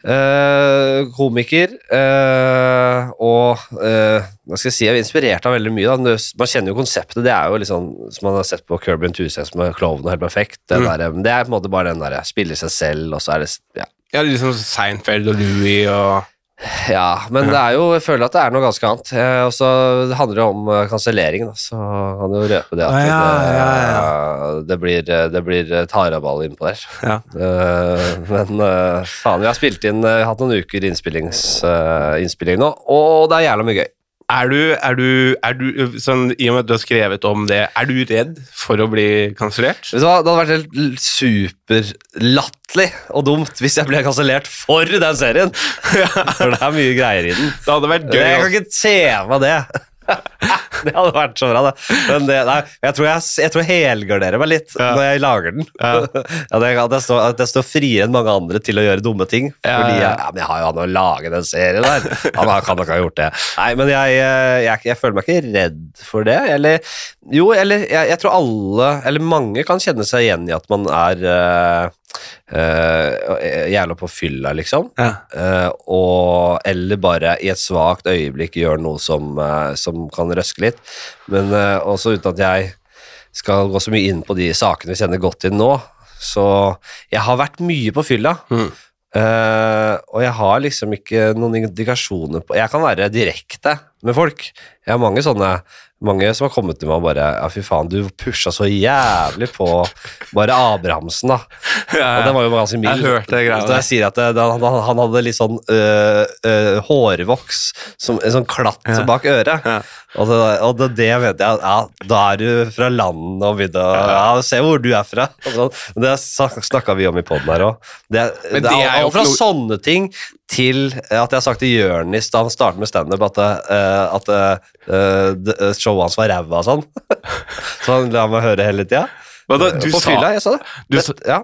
Eh, komiker, uh, og uh, hva skal jeg si, jeg er inspirert av veldig mye. Da. Man kjenner jo konseptet, det er jo litt sånn som man har sett på Kirby Enthusiasm med Klovn og Helt Perfekt. Det,
Mm.
der, men det er på en måte bare den der spiller seg selv, og så er det ja.
Ja, liksom Seinfeld og Louis og
ja, men det er jo, jeg føler at det er noe ganske annet. Eh, og så det handler det om uh, kansellering, da, så kan jo røpe det at
Ja, ja,
det,
ja,
det blir, eh, det blir eh, taraball innpå der.
Ja.
Eh, men eh, faen, vi har spilt inn, eh, hatt noen uker innspillings, eh, innspilling nå, og det er jævla mye gøy.
Er du, er du, er du sånn, I og med at du har skrevet om det, er du redd for å bli kansellert?
Det hadde vært helt superlatterlig og dumt hvis jeg ble kansellert for den serien. For det er mye greier i den.
Det hadde vært gøy.
Jeg kan ikke se meg det. det hadde vært så bra, det. Men det, nei, jeg tror jeg, jeg tror helgarderer meg litt
Ja.
når jeg lager den.
Ja.
Jeg, at, jeg står, at jeg står friere enn mange andre til å gjøre dumme ting.
Ja,
Fordi jeg, ja, men jeg har jo han å lage den serien der. Han kan nok ha gjort det. Nei, men jeg, jeg, jeg, føler meg ikke redd for det. Eller jo, eller jeg, jeg tror alle, eller mange, kan kjenne seg igjen i at man er uh, jævla på fylla, liksom.
Ja.
Eh, og, eller bare i et svakt øyeblikk gjør noe som, eh, som kan røske litt. Men eh, også uten at jeg skal gå så mye inn på de sakene vi kjenner godt til nå. Så jeg har vært mye på fylla.
Mm.
Uh, og jeg har liksom ikke noen indikasjoner på Jeg kan være direkte med folk. Jeg har mange sånne mange som har kommet til meg og bare Ja, fy faen, du pusha så jævlig på bare Abrahamsen, da. Og den var jo ganske mild.
Jeg hørte det greia
Så jeg sier at det, det, han, han hadde litt sånn øh, øh, hårvoks, som, en sånn klatt
Ja.
bak øret.
Ja.
Og, det, og det, det mente jeg Ja, da er du fra landet og begynner å ja, Se hvor du er fra. Sånn. Men Det snakka vi om i poden her òg. Det,
Men
det,
er
er
jo
fra sånne ting til at jeg har sagt til Jørnis da han startet med standup, at, uh, at uh, showet hans var ræva og sånn. Så han la meg høre hele tida.
Hva da, du
På
sa
fylla, jeg sa det.
du sa-
ja.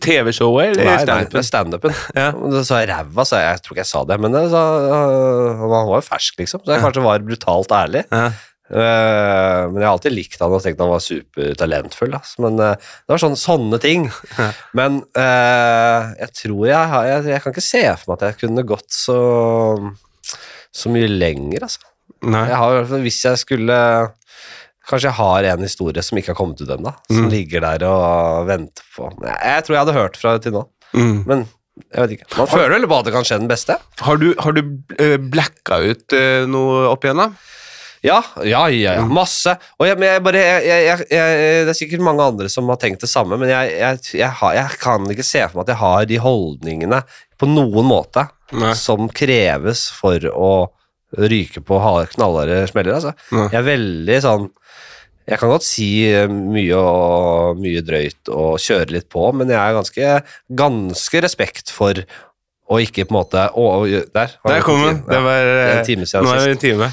TV-showet eller i
nei,
standupen? Ja.
Men sa jeg ræva, sa jeg. Jeg tror ikke jeg sa det, men det så, uh, han var jo fersk, liksom. Så jeg kanskje var brutalt ærlig.
Ja.
Eh, men jeg har alltid likt han og tenkt han var supertalentfull. Men eh, det var sånne, sånne ting. Men eh, jeg tror jeg, har- jeg Jeg kan ikke se for meg at jeg kunne gått så, så mye lenger, altså. Jeg har, hvis jeg skulle Kanskje jeg har en historie som ikke har kommet ut ennå, som
Mm.
ligger der og venter på jeg, jeg tror jeg hadde hørt fra det til nå,
Mm.
men jeg vet ikke. Man føler vel bare at det kan skje den beste?
Har du, har du blacka ut noe opp igjennom?
Ja, ja, ja, ja masse. Og jeg, men jeg bare, jeg, det er sikkert mange andre som har tenkt det samme, men har, jeg kan ikke se for meg at jeg har de holdningene på noen måte
Nei.
som kreves for å ryke på ha- knallharde smeller. Altså. Jeg er veldig sånn Jeg kan godt si eh, mye og mye drøyt og kjøre litt på, men jeg er ganske, ganske respekt for å ikke på en måte å, Der,
Der kom den. Det var
er
eh,
en time siden
Nå er
sist.
det en time.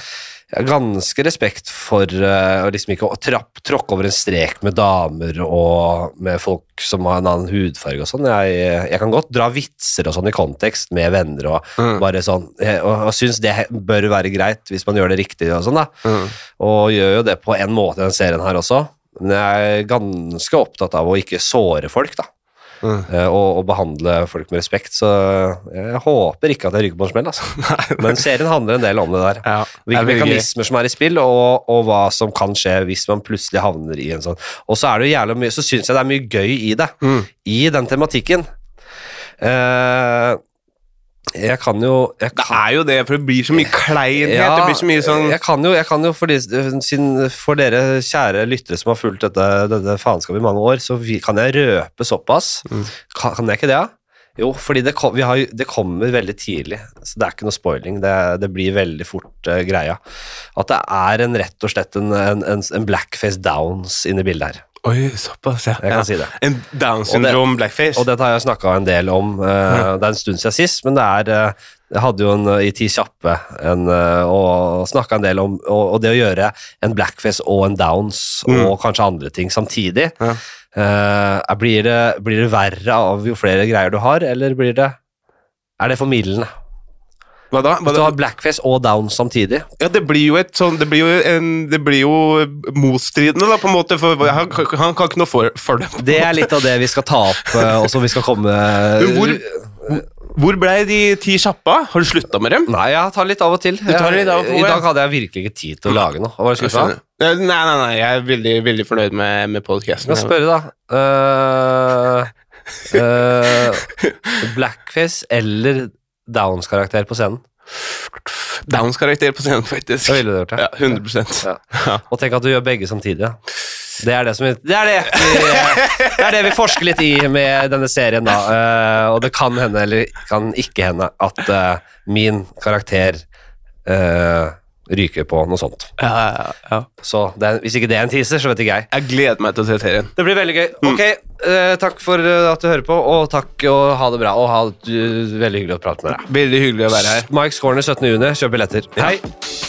Jeg har ganske respekt for uh, liksom ikke å trapp, tråkke over en strek med damer og med folk som har en annen hudfarge og sånn. Jeg, jeg kan godt dra vitser og sånn i kontekst med venner og
Mm.
bare sånn, jeg, og, og syns det bør være greit hvis man gjør det riktig og sånn, da.
Mm.
Og gjør jo det på en måte i den serien her også. Men jeg er ganske opptatt av å ikke såre folk, da.
Mm.
Eh, Og, og behandle folk med respekt. Så jeg håper ikke at jeg ryker på en smell, altså. Men serien handler en del om det der.
Ja,
Hvilke
er gøy.
mekanismer som er i spill, og, og hva som kan skje hvis man plutselig havner i en sånn Og så er det jo jævlig mye Så syns jeg det er mye gøy i det,
Mm.
i den tematikken. Eh, jeg kan jo jeg
Det er jo det, for det blir så mye kleinhet.
Ja,
det blir så mye sånn
jeg kan jo, jeg kan jo for, de, for dere kjære lyttere som har fulgt dette, dette faenskapet i mange år, så vi, kan jeg røpe såpass.
Mm.
Kan, kan jeg ikke det? Ja? Jo, fordi det, kom, vi har, det kommer veldig tidlig, så det er ikke noe spoiling. Det, det blir veldig fort uh, greia. At det er en, rett og slett en, en, en, en blackface downs inne i bildet her.
Oi, såpass, ja.
Jeg kan si det.
En Down syndrom blackface.
Og dette har jeg snakka en del om. eh, Det er en stund siden sist, men det er, uh, Jeg hadde jo en, eh, i Ti kjappe en, eh, og snakka en del om og, og det å gjøre en blackface og en downs
Mm.
og kanskje andre ting samtidig.
Ja.
Blir, det, blir det verre av jo flere greier du har, eller blir det Er det formildende?
Hva da? Hva
du har blackface og down samtidig.
Ja, det blir jo et sånn Det blir jo, en, det blir jo motstridende, da, på en måte, for han, han kan ikke noe for, for det.
Det er litt av det vi skal ta opp, eh, og som vi skal komme
Men hvor- Hvor blei de ti kjappa? Har du slutta med dem?
Nei, jeg tar litt av og til.
Litt av og til,
I dag hadde jeg virkelig ikke tid til å lage noe. Hva var det du?
Nei, nei, nei, jeg er veldig, veldig fornøyd med, med podkasten.
spørre, da. Uh, uh, blackface eller Downs-karakter på scenen?
Downs-karakter på scenen, faktisk.
Du gjort?
Ja,
det?
100
Ja. Og tenk at du gjør begge samtidig. Ja. Det er det, som, det, er det, vi, det er det vi forsker litt i med denne serien, da. Uh, og det kan hende, eller kan ikke hende, at uh, min karakter eh, ryker på noe sånt.
Ja, ja, ja.
Så det er, hvis ikke det er en teaser, så vet ikke jeg.
Jeg gleder meg til å se serien.
Det blir veldig gøy.
Mm.
Ok, eh, takk for eh, at du hører på, og takk og ha det bra. Og ha det eh, veldig hyggelig å prate med deg.
Veldig hyggelig å være her.
Mike Scorner 17. juni, kjøp billetter.
Ja.
Hei.